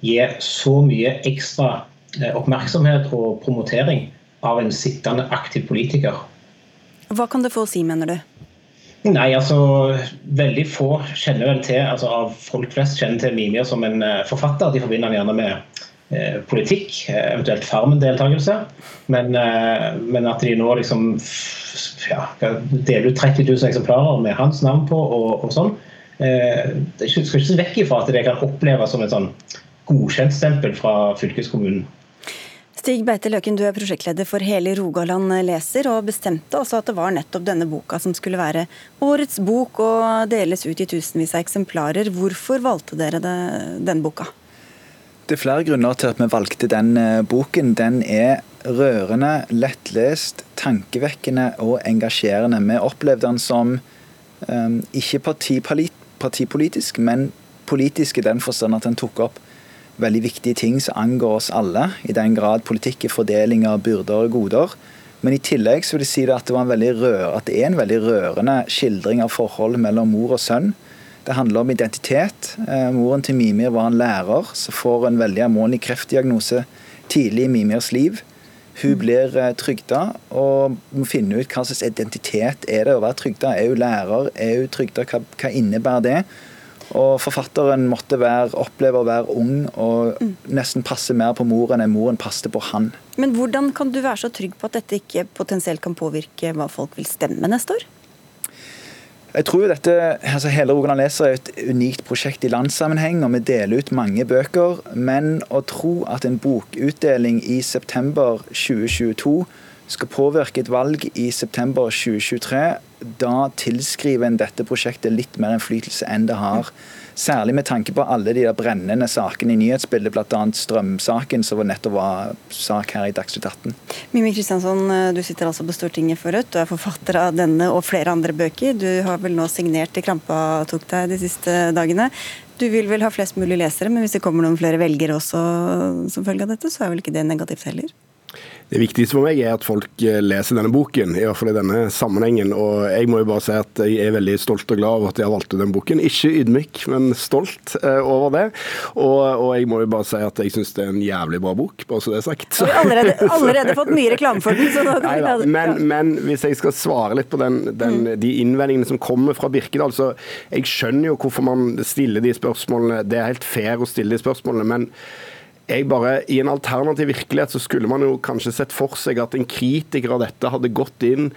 gi så mye ekstra uh, oppmerksomhet og promotering av en sittende aktiv politiker. Hva kan det få å si, mener du? Nei, altså Veldig få kjenner vel til, altså av folk flest kjenner til Mimir som en uh, forfatter. De forbinder han gjerne med politikk, eh, eventuelt Farmen-deltakelse. Men, eh, men, at de nå liksom ja, deler ut 30 000 eksemplarer med hans navn på og, og sånn, det skal ikke se vekk ifra at det kan oppleves som et sånn godkjentstempel fra fylkeskommunen. Stig Beite Løken, du er prosjektleder for Hele Rogaland leser, og bestemte altså at det var nettopp denne boka som skulle være årets bok og deles ut i tusenvis av eksemplarer. Hvorfor valgte dere den boka? Det er flere grunner til at vi valgte den eh, boken. Den er rørende, lettlest, tankevekkende og engasjerende. Vi opplevde den som um, ikke partipolitisk, men politisk i den forstand at den tok opp veldig viktige ting som angår oss alle, i den grad politikk er fordeling av byrder og goder. Men i tillegg så vil jeg si at det, rør, at det er en veldig rørende skildring av forholdet mellom mor og sønn. Det handler om identitet. Eh, moren til Mimir var en lærer som får en veldig alvorlig kreftdiagnose tidlig i Mimirs liv. Hun blir eh, trygda og må finne ut hva slags identitet er det å være trygda. Er hun lærer? Er hun trygda? Hva, hva innebærer det? Og forfatteren måtte være, oppleve å være ung og mm. nesten passe mer på moren enn moren passet på han. Men hvordan kan du være så trygg på at dette ikke potensielt kan påvirke hva folk vil stemme neste år? Jeg tror dette, altså Hele Rogaland Leser er et unikt prosjekt i landssammenheng, og vi deler ut mange bøker. Men å tro at en bokutdeling i september 2022 skal påvirke et valg i september 2023, da tilskriver en dette prosjektet litt mer innflytelse enn det har. Særlig med tanke på alle de der brennende sakene i nyhetsbildet, bl.a. strømsaken, som nettopp var sak her i Dagsnytt 18. Mimi Kristiansson, du sitter altså på Stortinget for Rødt. Du er forfatter av denne og flere andre bøker. Du har vel nå signert i Krampa tok deg de siste dagene. Du vil vel ha flest mulig lesere, men hvis det kommer noen flere velgere også som følge av dette, så er vel ikke det negativt heller? Det viktigste for meg er at folk eh, leser denne boken, i hvert fall i denne sammenhengen. Og jeg må jo bare si at jeg er veldig stolt og glad over at jeg har valgt ut den boken. Ikke ydmyk, men stolt eh, over det. Og, og jeg må jo bare si at jeg syns det er en jævlig bra bok, bare så det er sagt. Så. Vi har allerede, allerede fått mye reklame for den. Så da Nei, da. Men, men, hvis jeg skal svare litt på den, den, mm. de innvendingene som kommer fra Birkedal, så jeg skjønner jo hvorfor man stiller de spørsmålene. Det er helt fair å stille de spørsmålene. men jeg bare, I en alternativ virkelighet så skulle man jo kanskje sett for seg at en kritiker av dette hadde gått inn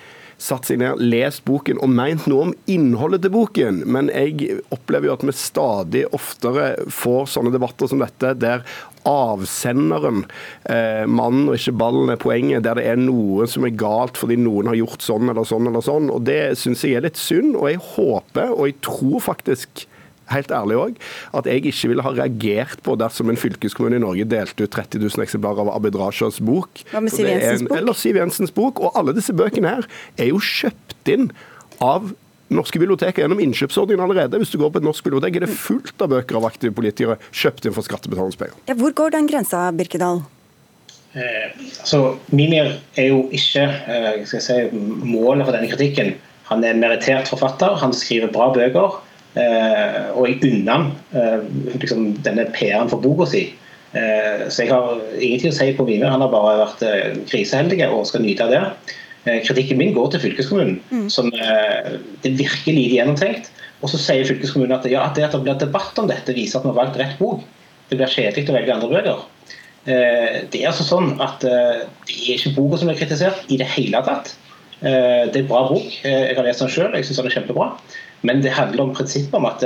satt seg ned, lest boken og meint noe om innholdet til boken. Men jeg opplever jo at vi stadig oftere får sånne debatter som dette, der avsenderen, eh, mannen og ikke ballen, er poenget. Der det er noe som er galt fordi noen har gjort sånn eller sånn eller sånn. Og Det syns jeg er litt synd, og jeg håper, og jeg tror faktisk helt ærlig òg, at jeg ikke ville ha reagert på dersom en fylkeskommune i Norge delte ut 30 000 eksemplarer av Abid Rajas bok. Hva med Siv Jensens bok? Eller Siv Jensens bok. Og alle disse bøkene her er jo kjøpt inn av norske biblioteker gjennom innkjøpsordningen allerede. Hvis du går på et norsk bibliotek, er det fullt av bøker av aktive politikere kjøpt inn for skattebetalingspenger. Ja, hvor går den grensa, Birkedal? Eh, altså, Mimir er jo ikke eh, skal jeg si, målet for denne kritikken. Han er en merittert forfatter, han skriver bra bøker. Eh, og jeg unner han eh, liksom, denne PR-en for boka si. Eh, så jeg har ingenting å si på mine. Han har bare vært kriseheldig og skal nyte av det. Kritikken min går til fylkeskommunen, mm. som det virker virkelig lite gjennomtenkt. Og så sier fylkeskommunen at, ja, at det at det blir debatt om dette, viser at vi har valgt rett bok. Det blir kjedelig å velge andre bøker. Det er altså sånn at det er ikke boka som blir kritisert i det hele tatt. Det er bra bok. Jeg har lest den sjøl, jeg syns den er kjempebra. Men det handler om prinsippet om at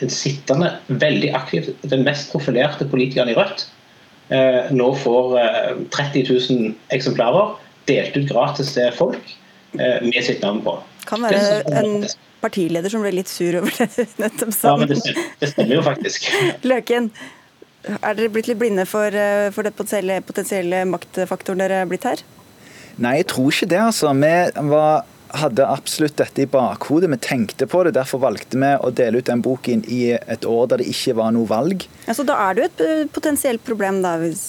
den sittende, veldig aktiv, den mest profilerte politikeren i Rødt eh, nå får 30 eh, 000 eksemplarer delt ut gratis til folk med sitt navn på. Kan være en partileder som ble litt sur over det nettopp sa. Ja, men det stemmer, det stemmer jo faktisk. Løken, er dere blitt litt blinde for, for det potensielle, potensielle maktfaktoren dere er blitt her? Nei, jeg tror ikke det. altså. Vi var hadde absolutt dette i bakhodet. Vi tenkte på det, derfor valgte vi å dele ut den boken i et år der det ikke var noe valg. Ja, så da er det jo et eh, potensielt problem, da, hvis,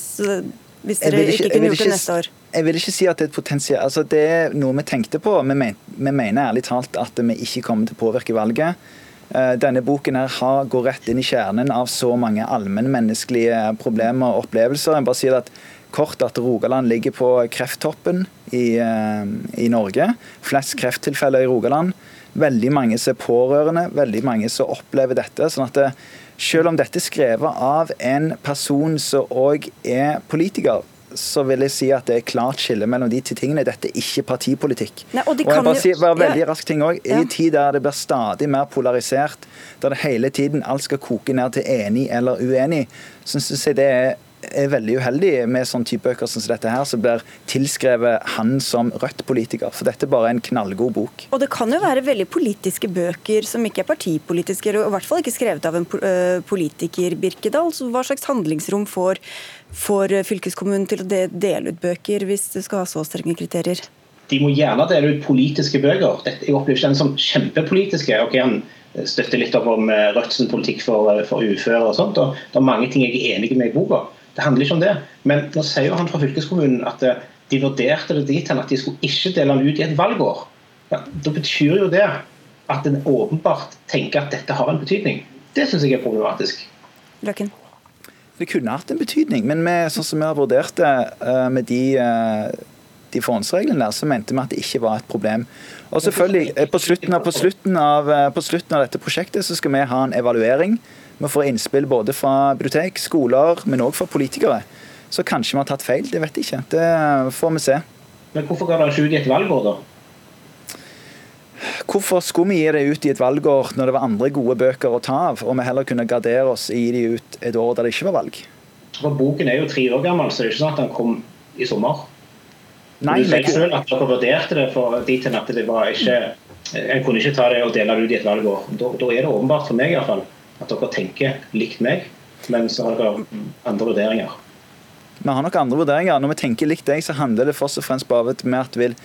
hvis dere ikke, ikke kunne gjort det neste år? Jeg vil ikke si at det er et potensielt, altså det er noe vi tenkte på. Vi, men, vi mener ærlig talt at vi ikke kommer til å påvirke valget. Eh, denne boken her går rett inn i kjernen av så mange allmennmenneskelige problemer og opplevelser. Jeg bare sier at kort at Rogaland ligger på krefttoppen i, eh, i Norge. Flest krefttilfeller i Rogaland. Veldig mange som er pårørende, veldig mange som opplever dette. sånn at det, selv om dette er skrevet av en person som òg er politiker, så vil jeg si at det er klart skille mellom de to tingene. Dette er ikke partipolitikk. Nei, og, og jeg bare si, bare veldig ja. rask ting også. I en tid der det blir stadig mer polarisert, der det hele tiden alt skal koke ned til enig eller uenig, så syns jeg det er er veldig uheldig med sånn type bøker som dette her, som blir tilskrevet han som Rødt-politiker. For dette er bare en knallgod bok. Og det kan jo være veldig politiske bøker som ikke er partipolitiske, og i hvert fall ikke skrevet av en politiker, Birkedal. Så hva slags handlingsrom får, får fylkeskommunen til å dele ut bøker, hvis du skal ha så strenge kriterier? De må gjerne dele ut politiske bøker. Dette, jeg opplever ikke den som kjempepolitiske. Okay, han støtter litt opp om Rødts politikk for, for uføre og sånt. og Det er mange ting jeg er enig med i boka. Det handler ikke om det. Men nå sier jo han fra fylkeskommunen at eh, de vurderte det dit hen at de skulle ikke dele den ut i et valgår. Ja, da betyr jo det at en åpenbart tenker at dette har en betydning. Det syns jeg er problematisk. Løkken. Det kunne hatt en betydning, men med, sånn som vi har vurdert det eh, med de, eh, de forhåndsreglene der, så mente vi at det ikke var et problem. Og selvfølgelig, på slutten, av, på, slutten av, på slutten av dette prosjektet så skal vi ha en evaluering vi får innspill både fra bibliotek, skoler, men òg fra politikere. Så kanskje vi har tatt feil, det vet jeg ikke. Det får vi se. Men hvorfor ga dere ikke ut i et valgår, da? Hvorfor skulle vi gi det ut i et valgår når det var andre gode bøker å ta av, og vi heller kunne gardere oss i gi de ut et år der det ikke var valg? For Boken er jo tre år gammel, så det er ikke sånn at den kom i sommer. Nei, du sier selv at dere vurderte det for dit hen at det var ikke En kunne ikke ta det og dele det ut i et valgår. Da, da er det åpenbart for meg i hvert fall at dere tenker likt meg, men så har dere andre vurderinger. Vi har nok andre vurderinger. Når vi tenker likt deg, så handler det først og fremst bare om at vi vil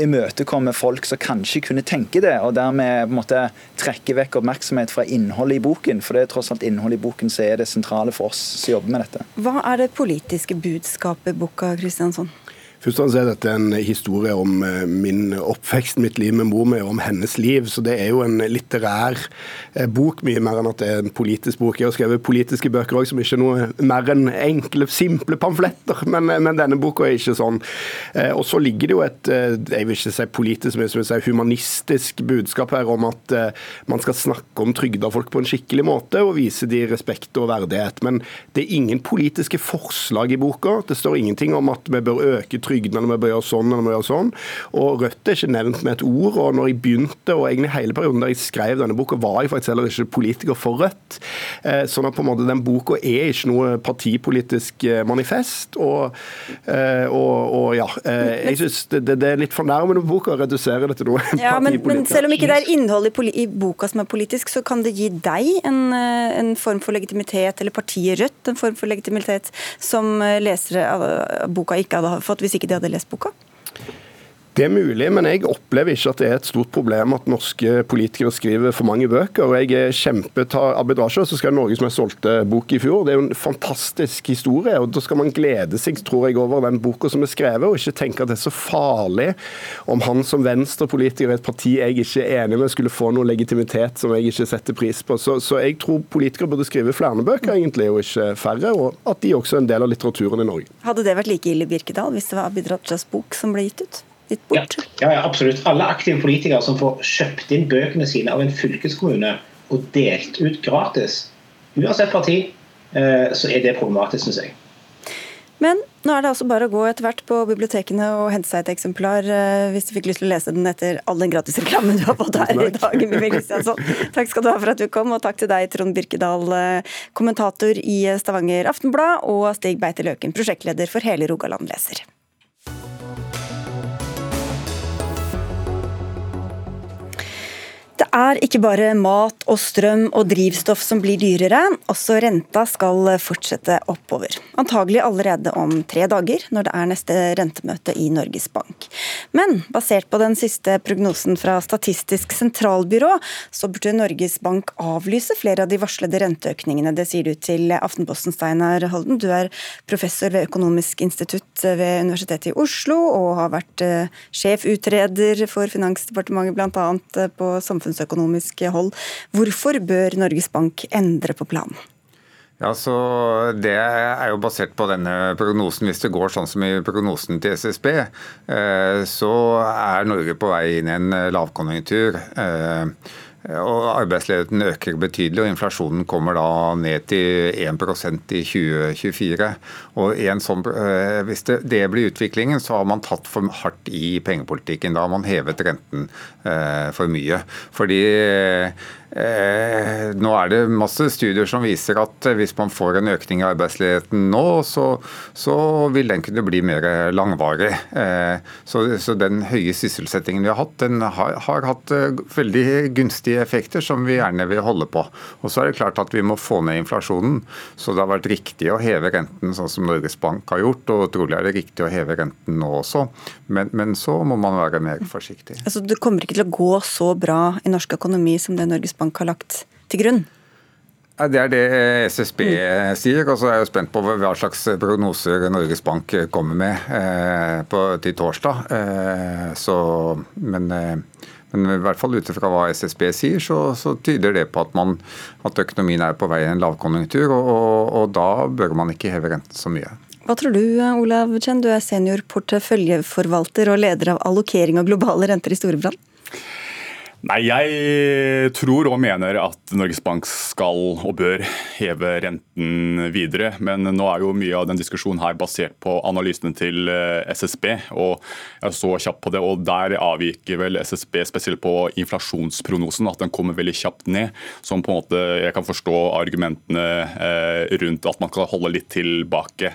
imøtekomme folk som kanskje kunne tenke det, og dermed på en måte trekke vekk oppmerksomhet fra innholdet i boken. For det er tross alt innholdet i boken som er det sentrale for oss som jobber med dette. Hva er det politiske budskapet i boka, Kristiansson? Først og fremst er dette en historie om eh, min oppvekst, mitt liv med mor mi, og om hennes liv. Så det er jo en litterær eh, bok, mye mer enn at det er en politisk bok. Jeg har skrevet politiske bøker òg, som ikke er noe mer enn enkle, simple pamfletter. Men, eh, men denne boka er ikke sånn. Og så ligger det jo et jeg vil ikke si politisk, men jeg vil si humanistisk budskap her om at man skal snakke om trygda folk på en skikkelig måte, og vise de respekt og verdighet. Men det er ingen politiske forslag i boka. Det står ingenting om at vi bør øke trygda trygdene, vi bør gjøre sånn eller vi bør gjøre sånn. Og Rødt er ikke nevnt med et ord. og når jeg begynte, og egentlig hele perioden der jeg skrev denne boka, var jeg faktisk heller ikke politiker for Rødt. Eh, sånn at på en måte den boka er ikke noe partipolitisk eh, manifest. Og, eh, og, og ja, jeg syns det, det, er litt fornærmende på boka å redusere det til noe ja, men, men, selv om ikke det er innhold i, i, boka som er politisk, så kan det gi deg en, en form for legitimitet, eller partiet Rødt en form for legitimitet, som lesere av boka ikke hadde fått hvis ikke de hadde lest? Det er mulig, men jeg opplever ikke at det er et stort problem at norske politikere skriver for mange bøker. og Jeg er kjempetar Abid Raja, som skrev Norges mest solgte bok i fjor. Det er jo en fantastisk historie. og Da skal man glede seg tror jeg, over den boka som er skrevet, og ikke tenke at det er så farlig om han som venstrepolitiker i et parti jeg ikke er enig med, skulle få noe legitimitet som jeg ikke setter pris på. Så, så jeg tror politikere burde skrive flere bøker, egentlig, og ikke færre. Og at de også er en del av litteraturen i Norge. Hadde det vært like ille, Birkedal, hvis det var Abid Rajas bok som ble gitt ut? Litt bort? Ja, ja, absolutt. Alle aktive politikere som får kjøpt inn bøkene sine av en fylkeskommune og delt ut gratis, uansett parti, eh, så er det problematisk, syns jeg. Men nå er det altså bare å gå etter hvert på bibliotekene og hente seg et eksemplar eh, hvis du fikk lyst til å lese den etter all den gratisreklamen du har fått her i dag. Takk skal du ha for at du kom, og takk til deg, Trond Birkedal, eh, kommentator i Stavanger Aftenblad, og Stig Beite Løken, prosjektleder for hele Rogaland Leser. Det er ikke bare mat og strøm og drivstoff som blir dyrere, også renta skal fortsette oppover. Antagelig allerede om tre dager, når det er neste rentemøte i Norges Bank. Men basert på den siste prognosen fra Statistisk sentralbyrå, så burde Norges Bank avlyse flere av de varslede renteøkningene. Det sier du til Aftenposten, Steinar Holden. Du er professor ved Økonomisk institutt ved Universitetet i Oslo, og har vært eh, sjefutreder for Finansdepartementet bl.a. på samfunns samfunnsøkonomisk hold. Hvorfor bør Norges Bank endre på planen? Ja, så Det er jo basert på denne prognosen. Hvis det går sånn som i prognosen til SSB, eh, så er Norge på vei inn i en lavkonjunktur. Eh, og Arbeidsledigheten øker betydelig, og inflasjonen kommer da ned til 1% i 2024. Og sånn, eh, Hvis det, blir utviklingen, så har man tatt for hardt i pengepolitikken. Da har man hevet renten eh, for mye. Fordi Eh, nå er det masse studier som viser at hvis man får en økning i arbeidsledigheten nå, så, så vil den kunne bli mer langvarig. Eh, så, så, den høye sysselsettingen vi har hatt, den har, har, hatt eh, veldig gunstige effekter som vi gjerne vil holde på. Og så er det klart at vi må få ned inflasjonen. Så det har vært riktig å heve renten sånn som Norges Bank har gjort, og trolig er det riktig å heve renten nå også. Men, men så må man være mer forsiktig. Altså, det kommer ikke til å gå så bra i norsk økonomi som det Norges Bank har lagt til grunn? Det er det SSB mm. sier. og så er jeg spent på hva slags prognoser Norges Bank kommer med eh, på, til torsdag. Eh, så, men, eh, men, i hvert fall ut ifra hva SSB sier, så, så, tyder det på at, man, at økonomien er på vei i en lavkonjunktur. Og, og, og, da bør man ikke heve renten så mye. Hva tror du, Olav Chen? Du er senior porteføljeforvalter og leder av allokering av globale renter i Storebrand. Nei, Jeg tror og mener at Norges Bank skal og bør heve renten videre. Men nå er jo mye av den diskusjonen her basert på analysene til eh, SSB. og Jeg så kjapt på det, og der avviker vel SSB spesielt på inflasjonsprognosen. At den kommer veldig kjapt ned. Som på en måte jeg kan forstå argumentene eh, rundt at man kan holde litt tilbake.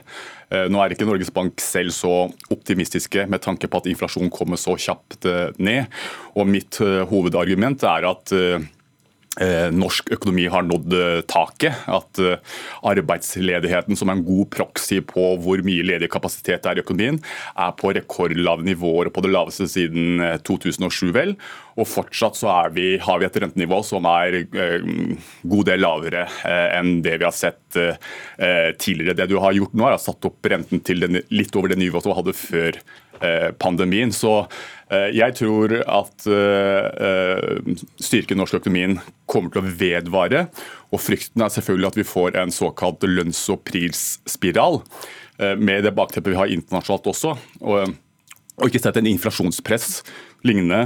Eh, nå er ikke Norges Bank selv så optimistiske med tanke på at inflasjonen kommer så kjapt eh, ned. Og Mitt eh, hovedargument er at norsk økonomi har nådd taket. At arbeidsledigheten, som er en god proxy på hvor mye ledig kapasitet det er i økonomien, er på rekordlave nivåer på det laveste siden 2007. vel. Og fortsatt så vi, har vi et rentenivå som er en god del lavere eh, enn det vi har sett eh, tidligere. Det du har gjort nå, er å satt opp renten til den, litt over det nivået vi hadde før eh, pandemien. Så eh, jeg tror at eh, styrken i norsk økonomien kommer til å vedvare. Og frykten er selvfølgelig at vi får en såkalt lønns- og prisspiral, med det bakteppet vi har internasjonalt også. Og, og ikke sett en inflasjonspress lignende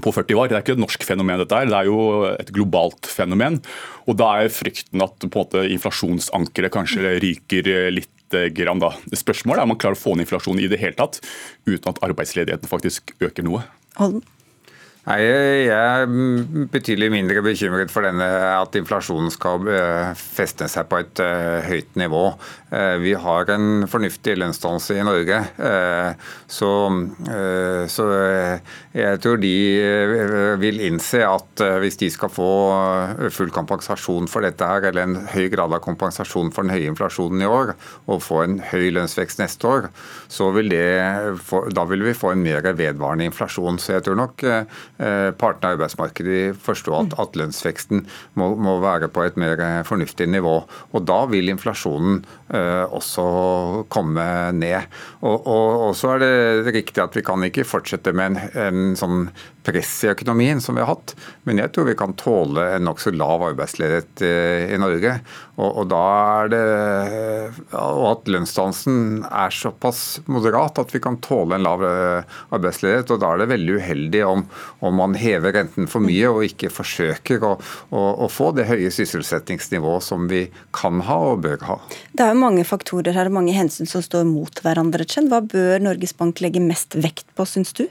på 40 år. Det er ikke et norsk fenomen, dette her, det er jo et globalt fenomen. Og Da er frykten at på en måte, inflasjonsankeret kanskje ryker litt eh, grann. Da. Spørsmålet er om man klarer å få ned inflasjonen i det hele tatt, uten at arbeidsledigheten faktisk øker noe. Holden. Nei, Jeg er betydelig mindre bekymret for denne at inflasjonen skal eh, feste seg på et uh, høyt nivå. Uh, vi har en fornuftig lønnsdannelse i Norge. Så, så, jeg tror de vil innse at hvis de skal få full kompensasjon for dette, her, eller en høy grad av kompensasjon for den høye inflasjonen i år, og få en høy lønnsvekst neste år, så vil det, da vil vi få en mer vedvarende inflasjon. Så jeg tror nok Eh, partene i arbeidsmarkedet forstå at, at lønnsveksten må, må, være på et mer eh, fornuftig nivå. Og Da vil inflasjonen uh, også komme ned. Og, og, og, så er det riktig at vi kan ikke fortsette med en, en sånn press i økonomien som vi har hatt, men jeg tror vi kan tåle en nokså lav arbeidsledighet i Norge. Og, og, da er det og at lønnsdansen er såpass moderat at vi kan tåle en lav arbeidsledighet. og Da er det veldig uheldig om, om man hever renten for mye og ikke forsøker å, å, å, få det høye sysselsettingsnivået som vi kan ha og bør ha. Det er jo mange faktorer her og mange hensyn som står mot hverandre. Hva bør Norges Bank legge mest vekt på, syns du?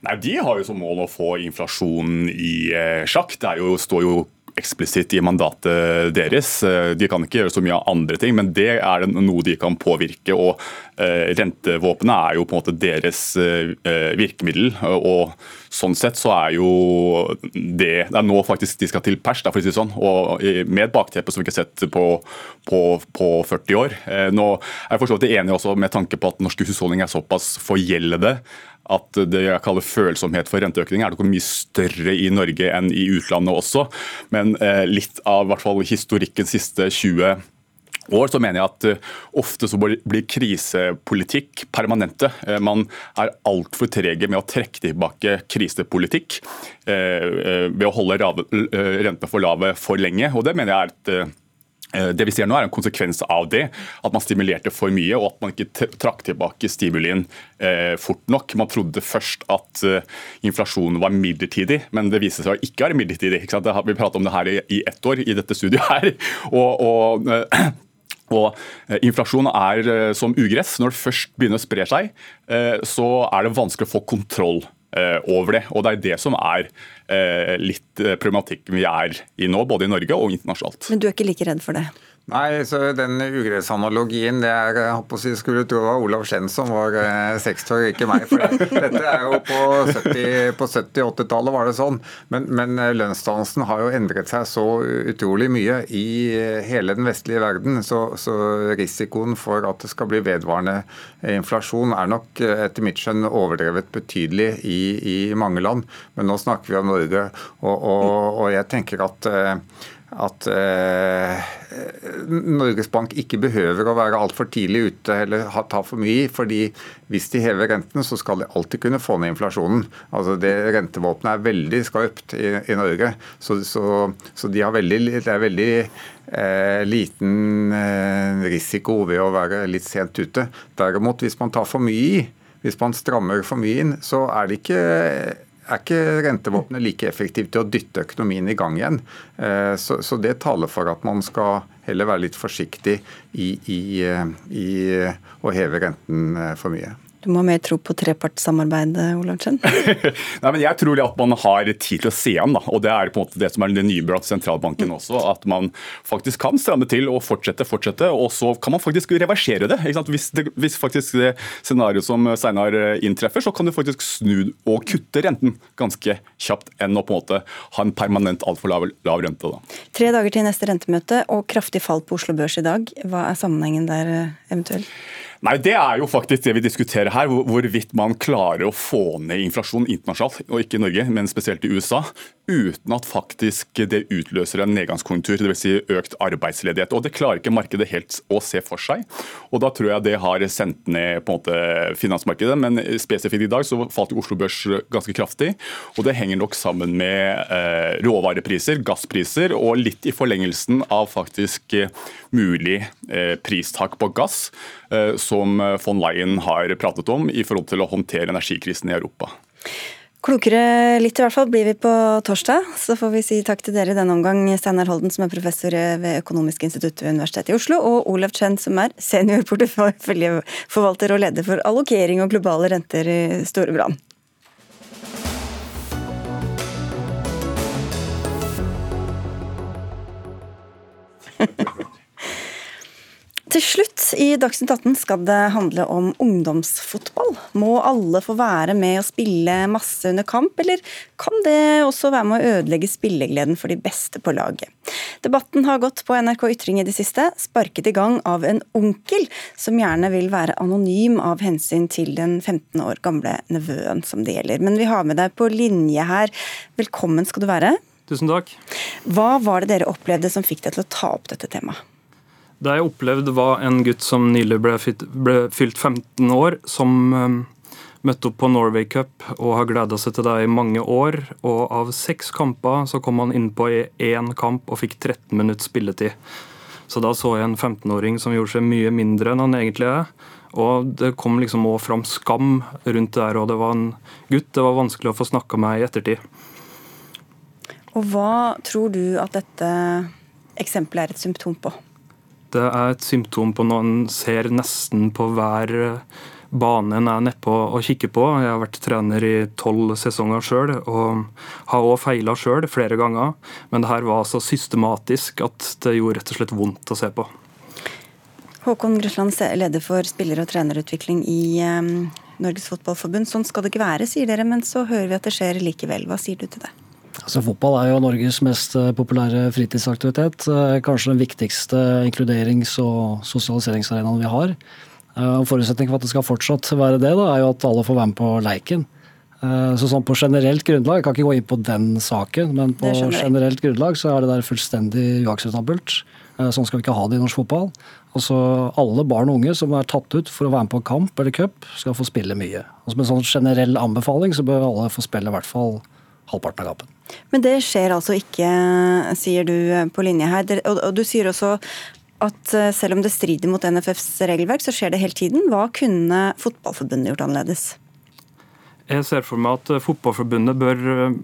Nei, De har jo som mål å få inflasjonen i eh, sjakk. Det jo, står jo eksplisitt i mandatet deres. Eh, de kan ikke gjøre så mye av andre ting, men det er noe de kan påvirke. og eh, Rentevåpenet er jo på en måte deres virkemiddel. og Sånn sett så er jo det Det er nå faktisk de skal til pers, for å si det sånn, og med et bakteppe som vi ikke har sett på, på, på 40 år. Nå er jeg forstått enig også med tanke på at norske husholdninger er såpass forgjeldede at det jeg kaller følsomhet for renteøkning er noe mye større i Norge enn i utlandet også. Men eh, litt av hvert fall historikken siste 20 år, så mener jeg at uh, ofte så blir krisepolitikk permanente. Uh, man er altfor trege med å trekke tilbake krisepolitikk ved å holde rente for lave for lenge. og Det mener jeg er et Eh, det vi ser nå er en konsekvens av det, at man stimulerte for mye og at man ikke trakk tilbake stimulien eh, fort nok. Man trodde først at eh, inflasjonen var midlertidig, men det viste seg å ikke være midlertidig. Ikke vi pratet om det her i ett år i dette studioet her. og, og og Inflasjon er som ugress. Når det først begynner å spre seg, så er det vanskelig å få kontroll over det. Og Det er det som er litt problematikken vi er i nå, både i Norge og internasjonalt. Men du er ikke like redd for det? Nei, så den ugressanalogien, det er jeg håper å si, skulle tro var Olav Skjenn som var 60 år, ikke meg. For dette er jo på 70-80-tallet var det sånn. Men, men lønnsdannelsen har jo endret seg så utrolig mye i hele den vestlige verden. Så, så, risikoen for at det skal bli vedvarende inflasjon er nok etter mitt skjønn overdrevet betydelig i, i mange land. Men nå snakker vi om Norge, og, og, og jeg tenker at at eh, Norges Bank ikke behøver å være altfor tidlig ute eller ha, ta for mye fordi hvis de hever renten, så skal de alltid kunne få ned inflasjonen. Altså det Rentevåpenet er veldig skarpt i, i Norge. Så, så, så de veldig, det er veldig eh, liten eh, risiko ved å være litt sent ute. Derimot, hvis man tar for mye i, hvis man strammer for mye inn, så er det ikke er ikke rentevåpenet like effektivt til å dytte økonomien i gang igjen. Eh, så, så det taler for at man skal heller være litt forsiktig i, i, eh, i å heve renten eh, for mye. Du må ha mer tro på trepartssamarbeidet, Olavsen? Nei, men jeg tror at man har tid til å se an. Da. og Det er på en måte det som er det nye blant sentralbanken også. At man faktisk kan stramme til og fortsette, fortsette, og så kan man faktisk reversere det. Hvis, det, hvis faktisk det scenarioet som Steinar inntreffer, så kan du faktisk snu og kutte renten ganske kjapt enn å på en måte ha en permanent altfor lav, lav rente. Da. Tre dager til neste rentemøte og kraftig fall på Oslo Børs i dag. Hva er sammenhengen der eh, eventuelt? Nei, Det er jo faktisk det vi diskuterer her, hvorvidt man klarer å få ned inflasjon internasjonalt, og ikke i Norge, men spesielt i USA, uten at faktisk det utløser en nedgangskonjunktur, dvs. Si økt arbeidsledighet. Og Det klarer ikke markedet helt å se for seg. Og Da tror jeg det har sendt ned på en måte finansmarkedet, men spesifikt i dag så falt Oslo Børs ganske kraftig. og Det henger nok sammen med eh, råvarepriser, gasspriser, og litt i forlengelsen av faktisk eh, mulig eh, pristak på gass Eh, som von Leyen har pratet om i forhold til å håndtere energikrisen i Europa. Klokere litt i hvert fall blir vi på torsdag. Så får vi si takk til dere i denne omgang, Steinar Holden som er professor ved Økonomisk institutt ved Universitetet i Oslo, og Olav Chen som er seniorporteføljeforvalter og leder for allokering og globale renter i Storebrand. Til slutt i Dagsnytt 18 skal det handle om ungdomsfotball. Må alle få være med og spille masse under kamp, eller kan det også være med å ødelegge spillegleden for de beste på laget? Debatten har gått på NRK Ytring i det siste, sparket i gang av en onkel som gjerne vil være anonym av hensyn til den 15 år gamle nevøen som det gjelder. Men vi har med deg på linje her. Velkommen skal du være. Tusen takk. Hva var det dere opplevde som fikk deg til å ta opp dette temaet? Det jeg opplevde, var en gutt som nylig ble, fylt 15 år, som um, møtte opp på Norway Cup og har gleda seg til det i mange år. Og av seks kamper så kom han innpå i én kamp og fikk 13 minutts spilletid. Så da så jeg en 15-åring som gjorde seg mye mindre enn han egentlig er. Og det kom liksom òg fram skam rundt det her, og det var en gutt det var vanskelig å få snakka med i ettertid. Og hva tror du at dette eksempelet er et symptom på? Det er et symptom på noe en ser nesten på hver eh, bane en er nedpå og kikker på. Jeg har vært trener i tolv sesonger sjøl og har òg feila sjøl flere ganger. Men det her var så systematisk at det gjorde rett og slett vondt å se på. Håkon Grøsland, leder for spiller- og trenerutvikling i um, Norges Fotballforbund. Sånn skal det ikke være, sier dere, men så hører vi at det skjer likevel. Hva sier du til det? Altså, fotball er jo Norges mest eh, populære fritidsaktivitet. Eh, kanskje den viktigste inkluderings- og sosialiseringsarenaen vi har. Og forutsetningen for at det skal fortsatt være det, da, er jo at alle får være med på leiken. Så sånn På generelt grunnlag, jeg kan ikke gå inn på den saken, men på generelt grunnlag så er det der fullstendig uakseptabelt. Sånn skal vi ikke ha det i norsk fotball. Altså Alle barn og unge som er tatt ut for å være med på kamp eller cup, skal få spille mye. Og Som en sånn generell anbefaling så bør alle få spille i hvert fall halvparten av kampen. Men det skjer altså ikke, sier du på linje her. Og du sier også at eh, selv om det strider mot NFFs regelverk, så skjer det hele tiden. Hva kunne Fotballforbundet gjort annerledes? Jeg ser for meg at eh, Fotballforbundet bør, eh,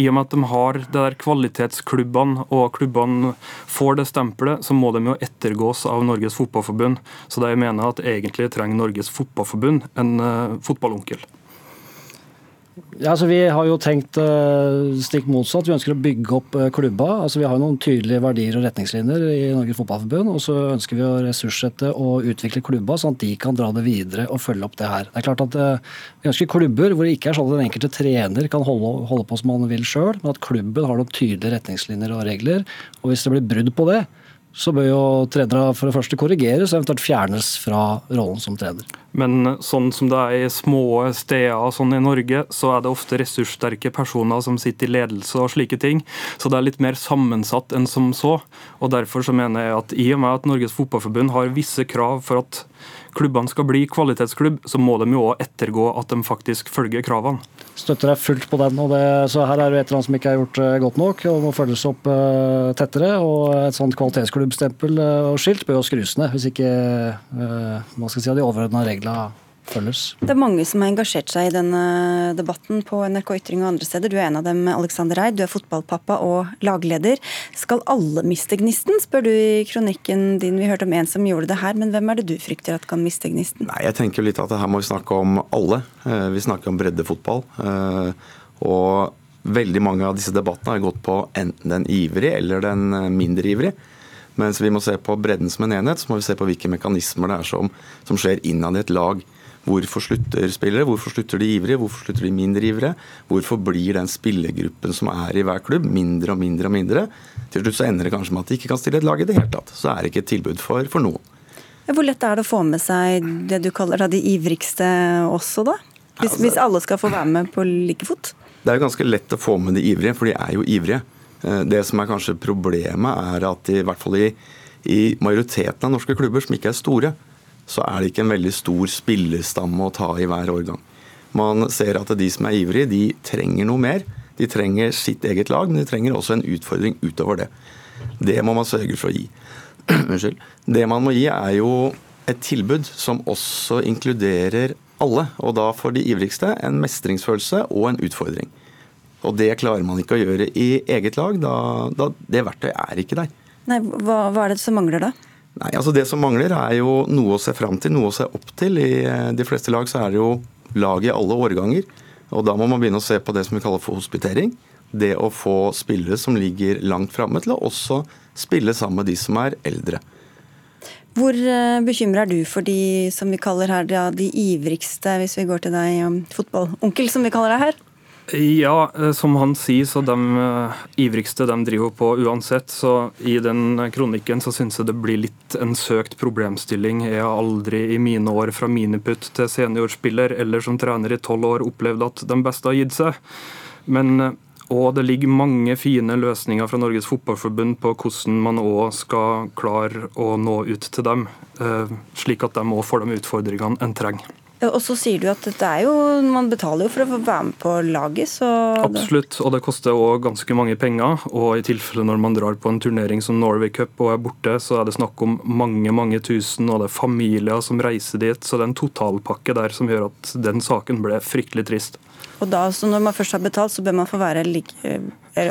i og med at de har det der kvalitetsklubbene, og klubbene får det stempelet, så må de jo ettergås av Norges Fotballforbund. Så det jeg mener at egentlig trenger Norges Fotballforbund en fotballonkel. Ja, altså Vi har jo tenkt uh, stikk motsatt. Vi ønsker å bygge opp uh, klubba. Altså Vi har jo noen tydelige verdier og retningslinjer i Norges Fotballforbund. Og så ønsker vi å ressurssette og utvikle klubba, sånn at de kan dra det videre og følge opp det her. Det er klart at uh, Vi ønsker klubber hvor det ikke er sånn at den enkelte trener kan holde, holde på som han vil sjøl, men at klubben har noen tydelige retningslinjer og regler. Og hvis det blir brudd på det, så bør jo trenere for det første korrigeres og eventuelt fjernes fra rollen som trener. Men sånn som det er i små steder sånn i Norge, så er det ofte ressurssterke personer som sitter i ledelse og slike ting. Så det er litt mer sammensatt enn som så. Og Derfor så mener jeg at i og med at Norges Fotballforbund har visse krav for at klubbene skal bli kvalitetsklubb, så må de jo òg ettergå at de faktisk følger kravene. Støtter deg fullt på den. og det, så Her er det et eller annet som ikke er gjort eh, godt nok og må følges opp uh, tettere. og Et sånt kvalitetsklubbstempel uh, og skilt bør jo skrus ned, hvis ikke uh, man skal si, de overordna reglene følges. Det er mange som har engasjert seg i denne debatten på NRK Ytring og andre steder. Du er en av dem, Alexander Eid. Du er fotballpappa og lagleder. Skal alle miste gnisten, spør du i kronikken din. Vi hørte om en som gjorde det her, men hvem er det du frykter at kan miste gnisten? Nei, jeg tenker litt at her må vi snakke om alle. Eh, vi snakker om breddefotball. Eh, og veldig mange av disse debattene har gått på enten den ivrige eller den eh, mindre ivrige. Mens vi må se på bredden som en enhet, så må vi se på hvilke mekanismer det er som, som skjer innad i et lag. Hvorfor slutter spillere? Hvorfor slutter de ivrige? Hvorfor slutter de mindre ivrige? Hvorfor blir den spillergruppen som er i hver klubb, mindre og mindre og mindre? Til slutt så ender det kanskje med at de ikke kan stille et lag i det hele tatt. Så er det ikke et tilbud for, for noen. Hvor lett er det å få med seg det du kaller de ivrigste også, da? Hvis, altså, hvis alle skal få være med på like fot? Det er jo ganske lett å få med de ivrige, for de er jo ivrige. Eh, det som er kanskje problemet, er at i hvert fall i, i majoriteten av norske klubber, som ikke er store, så er det ikke en veldig stor spillerstamme å ta i hver årgang. Man ser at de som er ivrige, de trenger noe mer. De trenger sitt eget lag, men de trenger også en utfordring utover det. Det må man sørge for å gi. Unnskyld. Det man må gi, er jo et tilbud som også inkluderer alle. Og da for de ivrigste en mestringsfølelse og en utfordring. Og det klarer man ikke å gjøre i eget lag. Da, da det verktøyet er ikke der. Nei, hva, hva er det som mangler da? Nei, altså Det som mangler, er jo noe å se fram til, noe å se opp til. I eh, de fleste lag så er det jo lag i alle årganger. Og Da må man begynne å se på det som vi kaller for hospitering. Det å få spillere som ligger langt framme, til å også spille sammen med de som er eldre. Hvor eh, bekymra er du for de som vi kaller her de ivrigste, hvis vi går til deg, fotballonkel, som vi kaller deg her? Ja, eh, som han sier, så de uh, ivrigste de driver på uansett. Så i den kronikken så syns jeg det blir litt en søkt problemstilling. Jeg har aldri i mine år fra miniputt til seniorspiller eller som trener i tolv år opplevd at de beste har gitt seg. Men uh, og det ligger mange fine løsninger fra Norges Fotballforbund på hvordan man òg skal klare å nå ut til dem, slik at de òg får de utfordringene en trenger. Og så sier du at jo, man betaler jo for å få være med på laget, så Absolutt, og det koster òg ganske mange penger. Og i tilfelle når man drar på en turnering som Norway Cup og er borte, så er det snakk om mange, mange tusen, og det er familier som reiser dit. Så det er en totalpakke der som gjør at den saken ble fryktelig trist. Og da, så Når man først har betalt, så bør man få være like,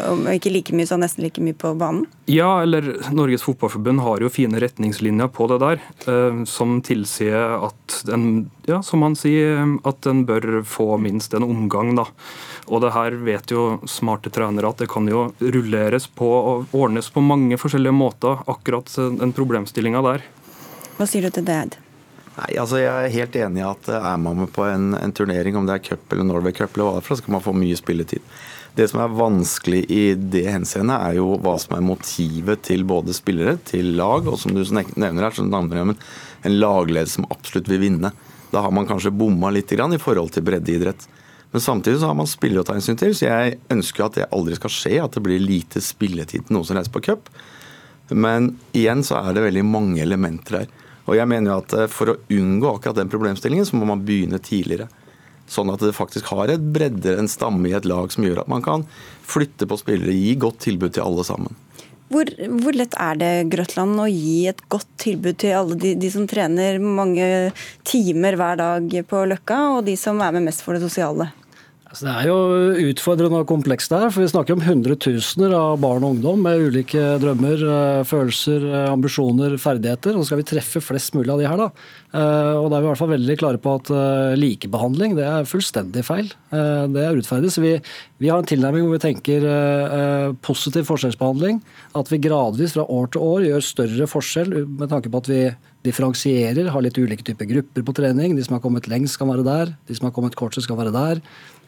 om ikke like mye, så nesten like mye på banen? Ja, eller Norges Fotballforbund har jo fine retningslinjer på det der, eh, som tilsier at en, ja, som han sier, at en bør få minst en omgang. da. Og det her vet jo smarte trenere at det kan jo rulleres på og ordnes på mange forskjellige måter, akkurat den problemstillinga der. Hva sier du til det, Eid? Nei, altså Jeg er helt enig i at eh, er man med på en, en turnering, om det er cup eller Norway Cup, eller hva det er så kan man få mye spilletid. Det som er vanskelig i det henseende, er jo hva som er motivet til både spillere, til lag, og som du nevner her, så navner jeg en lagleder som absolutt vil vinne. Da har man kanskje bomma litt i forhold til breddeidrett. Men samtidig så har man spillere å ta hensyn til, så jeg ønsker at det aldri skal skje, at det blir lite spilletid til noen som reiser på cup. Men igjen så er det veldig mange elementer her. Og jeg mener jo at eh, For å unngå akkurat den problemstillingen, så må man begynne tidligere. Sånn at det faktisk har et bredde, en stamme i et lag som gjør at man kan flytte på spillere, gi godt tilbud til alle sammen. Hvor, hvor lett er det Grøtland, å gi et godt tilbud til alle de, de, som trener mange timer hver dag på Løkka, og de som er med mest for det sosiale? Altså, det er jo utfordrende og komplekst der, for vi snakker om hundretusener av barn og ungdom med ulike drømmer, eh, følelser, eh, ambisjoner, ferdigheter. Og så skal vi treffe flest mulig av de her, da. Eh, og da er vi i hvert fall veldig klare på at likebehandling det er fullstendig feil. Det er urettferdig. Så vi, vi har en tilnærming hvor vi tenker positiv forskjellsbehandling. At vi gradvis fra år til år gjør større forskjell med tanke på at vi differensierer, har litt ulike typer grupper på trening. De som har kommet lengst, skal være der. De som har kommet kortest, skal være der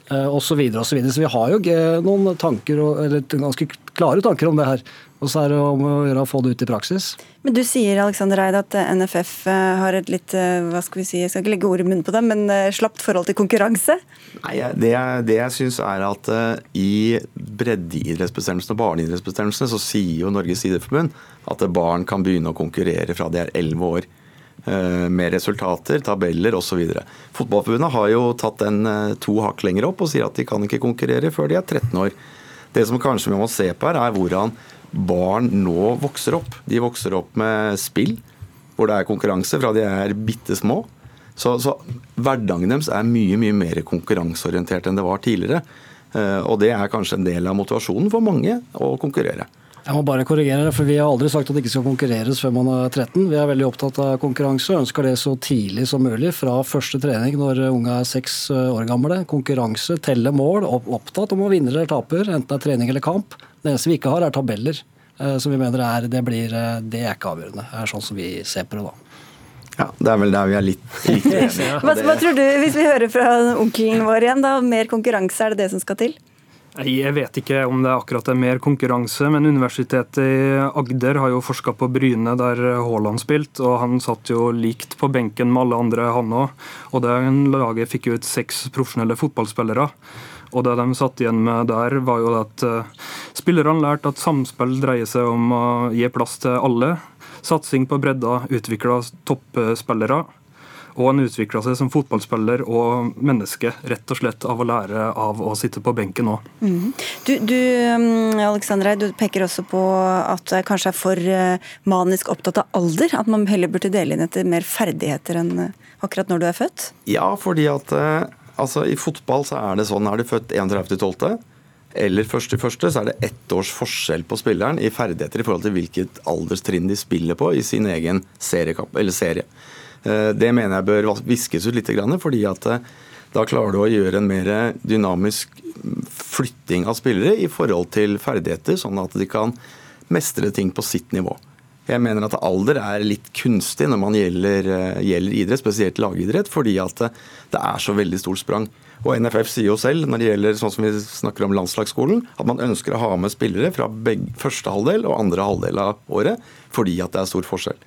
osv. Eh, så, videre, og så, videre. så vi har jo noen tanker, eller ganske klare tanker om det her. Og så er det om å gjøre å få det ut i praksis. Men du sier Alexander Eid, at eh, NFF eh, har et litt hva skal vi si, jeg skal ikke legge ord i munnen på det, men slapt forhold til konkurranse? Nei, Det, det jeg syns er at i breddeidrettsbestemmelsene og barneidrettsbestemmelsene så sier jo Norges idrettsforbund at barn kan begynne å konkurrere fra de er 11 år. Eh, med resultater, tabeller osv. Fotballforbundet har jo tatt den eh, to hakk lenger opp og sier at de kan ikke konkurrere før de er 13 år. Det som kanskje vi må se på her, er hvordan barn nå vokser opp. De vokser opp med spill, hvor det er konkurranse fra de er bitte små. Så, så hverdagen deres er mye mye mer konkurranseorientert enn det var tidligere. Eh, og det er kanskje en del av motivasjonen for mange å konkurrere. Jeg må bare korrigere det, for Vi har aldri sagt at det ikke skal konkurreres før man er 13. Vi er veldig opptatt av konkurranse og ønsker det så tidlig som mulig. Fra første trening når unge er seks eh, år gamle. Konkurranse, telle mål, opptatt om å vinne eller taper, enten det er trening eller kamp. Det eneste vi ikke har, er tabeller. Eh, som vi mener er, det, blir, eh, det er ikke avgjørende. Det er sånn som vi ser på det da. Ja, Det er vel der vi er litt, litt enige. hva, hva tror du, hvis vi hører fra onkelen vår igjen, da, mer konkurranse, er det det som skal til? Jeg vet ikke om det akkurat er mer konkurranse, men Universitetet i Agder har jo forska på Bryne, der Haaland spilte, og han satt jo likt på benken med alle andre, han òg. Og det laget fikk ut seks profesjonelle fotballspillere. Og det de satt igjen med der, var jo at uh, spillerne lærte at samspill dreier seg om å gi plass til alle. Satsing på bredda utvikla toppspillere. Og han utvikla seg som fotballspiller og menneske, rett og slett av å lære av å sitte på benken òg. Mm. Du, du um, Alexandra, du peker også på at du kanskje er for uh, manisk opptatt av alder? At man heller burde dele inn etter mer ferdigheter enn uh, akkurat når du er født? Ja, fordi at uh, altså, i fotball så er det sånn, er du født 31.12., eller først til første, så er det ett års forskjell på spilleren i ferdigheter i forhold til hvilket alderstrinn de spiller på i sin egen serie. Eh, det mener jeg bør viskes ut litt, fordi at eh, da klarer du å gjøre en mer dynamisk flytting av spillere i forhold til ferdigheter, sånn at de kan mestre ting på sitt nivå. Jeg mener at alder er litt kunstig når man gjelder, eh, gjelder idrett, spesielt lagidrett, fordi at det er så veldig stort sprang. Og NFF sier jo selv, når det gjelder sånn som vi snakker om landslagsskolen, at man ønsker å ha med spillere fra begge, første halvdel og andre halvdel av året, fordi at det er stor forskjell.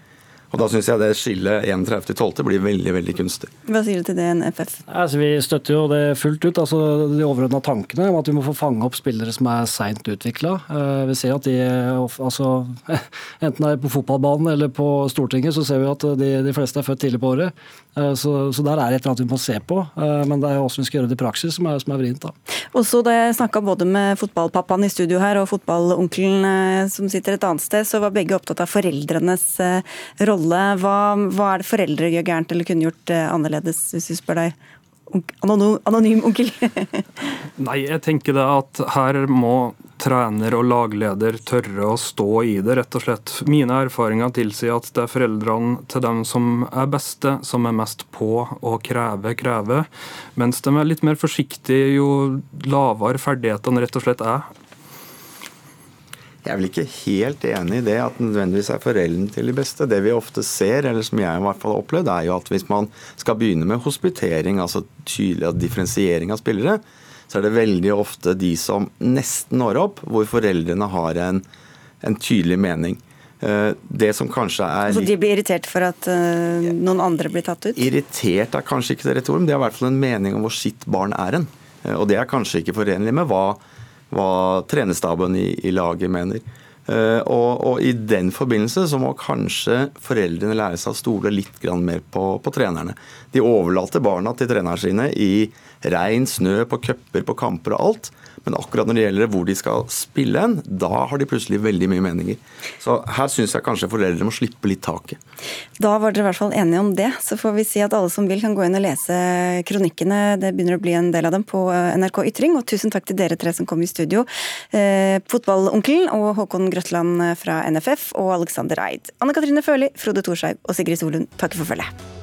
Og Da syns jeg det skillet 31.12. blir veldig veldig kunstig. Hva sier du til det, NFF? Altså, vi støtter jo det fullt ut. altså De overordna tankene om at vi må få fange opp spillere som er seint utvikla. Eh, vi ser at de altså, Enten det er på fotballbanen eller på Stortinget, så ser vi at de, de fleste er født tidlig på året. Eh, så, så, der er det et eller annet vi må se på. Eh, men det er jo hvordan vi skal gjøre det i praksis som er, som er vrient. da. Også da jeg snakka både med fotballpappaen i studio her og fotballonkelen som sitter et annet sted, så var begge opptatt av foreldrenes rolle rolle. Hva, hva er det foreldre gjør gærent eller kunne gjort eh, annerledes, hvis vi spør deg? Anonym, anonym onkel? Nei, jeg tenker det at her må trener og lagleder tørre å stå i det, rett og slett. Mine erfaringer tilsier at det er foreldrene til dem som er beste, som er mest på å kreve, kreve. Mens de er litt mer forsiktige jo lavere ferdighetene rett og slett er. Jeg er vel ikke helt enig i det at nødvendigvis er foreldrene til de beste. Det vi ofte ser, eller som jeg i hvert fall har opplevd, er jo at hvis man skal begynne med hospitering, altså tydelig differensiering av spillere, så er det veldig ofte de som nesten når opp, hvor foreldrene har en, en tydelig mening. Eh, det som kanskje er Altså De blir irritert for at uh, noen andre blir tatt ut? Irritert er kanskje ikke det rette ordet, men de har i hvert fall en mening om hvor sitt barn er en. Eh, og det er kanskje ikke forenlig med hva hva trenerstaben i, i laget mener. Uh, og, og, I den forbindelse så må kanskje foreldrene lære seg å stole litt mer på, på, trenerne. De overlater barna til trenerne sine i regn, snø, på cuper, på kamper og alt. Men akkurat når det gjelder hvor de skal spille hen, da har de plutselig veldig mye meninger. Så her syns jeg kanskje foreldre må slippe litt taket. Da var dere i hvert fall enige om det. Så får vi si at alle som vil kan gå inn og lese kronikkene. Det begynner å bli en del av dem på eh, NRK Ytring. Og tusen takk til dere tre som kom i studio. Eh, Fotballonkelen og Håkon Grøtland fra NFF og Alexander Eid. Anne Katrine Førli, Frode Thorshaug og Sigrid Solund takker for følget.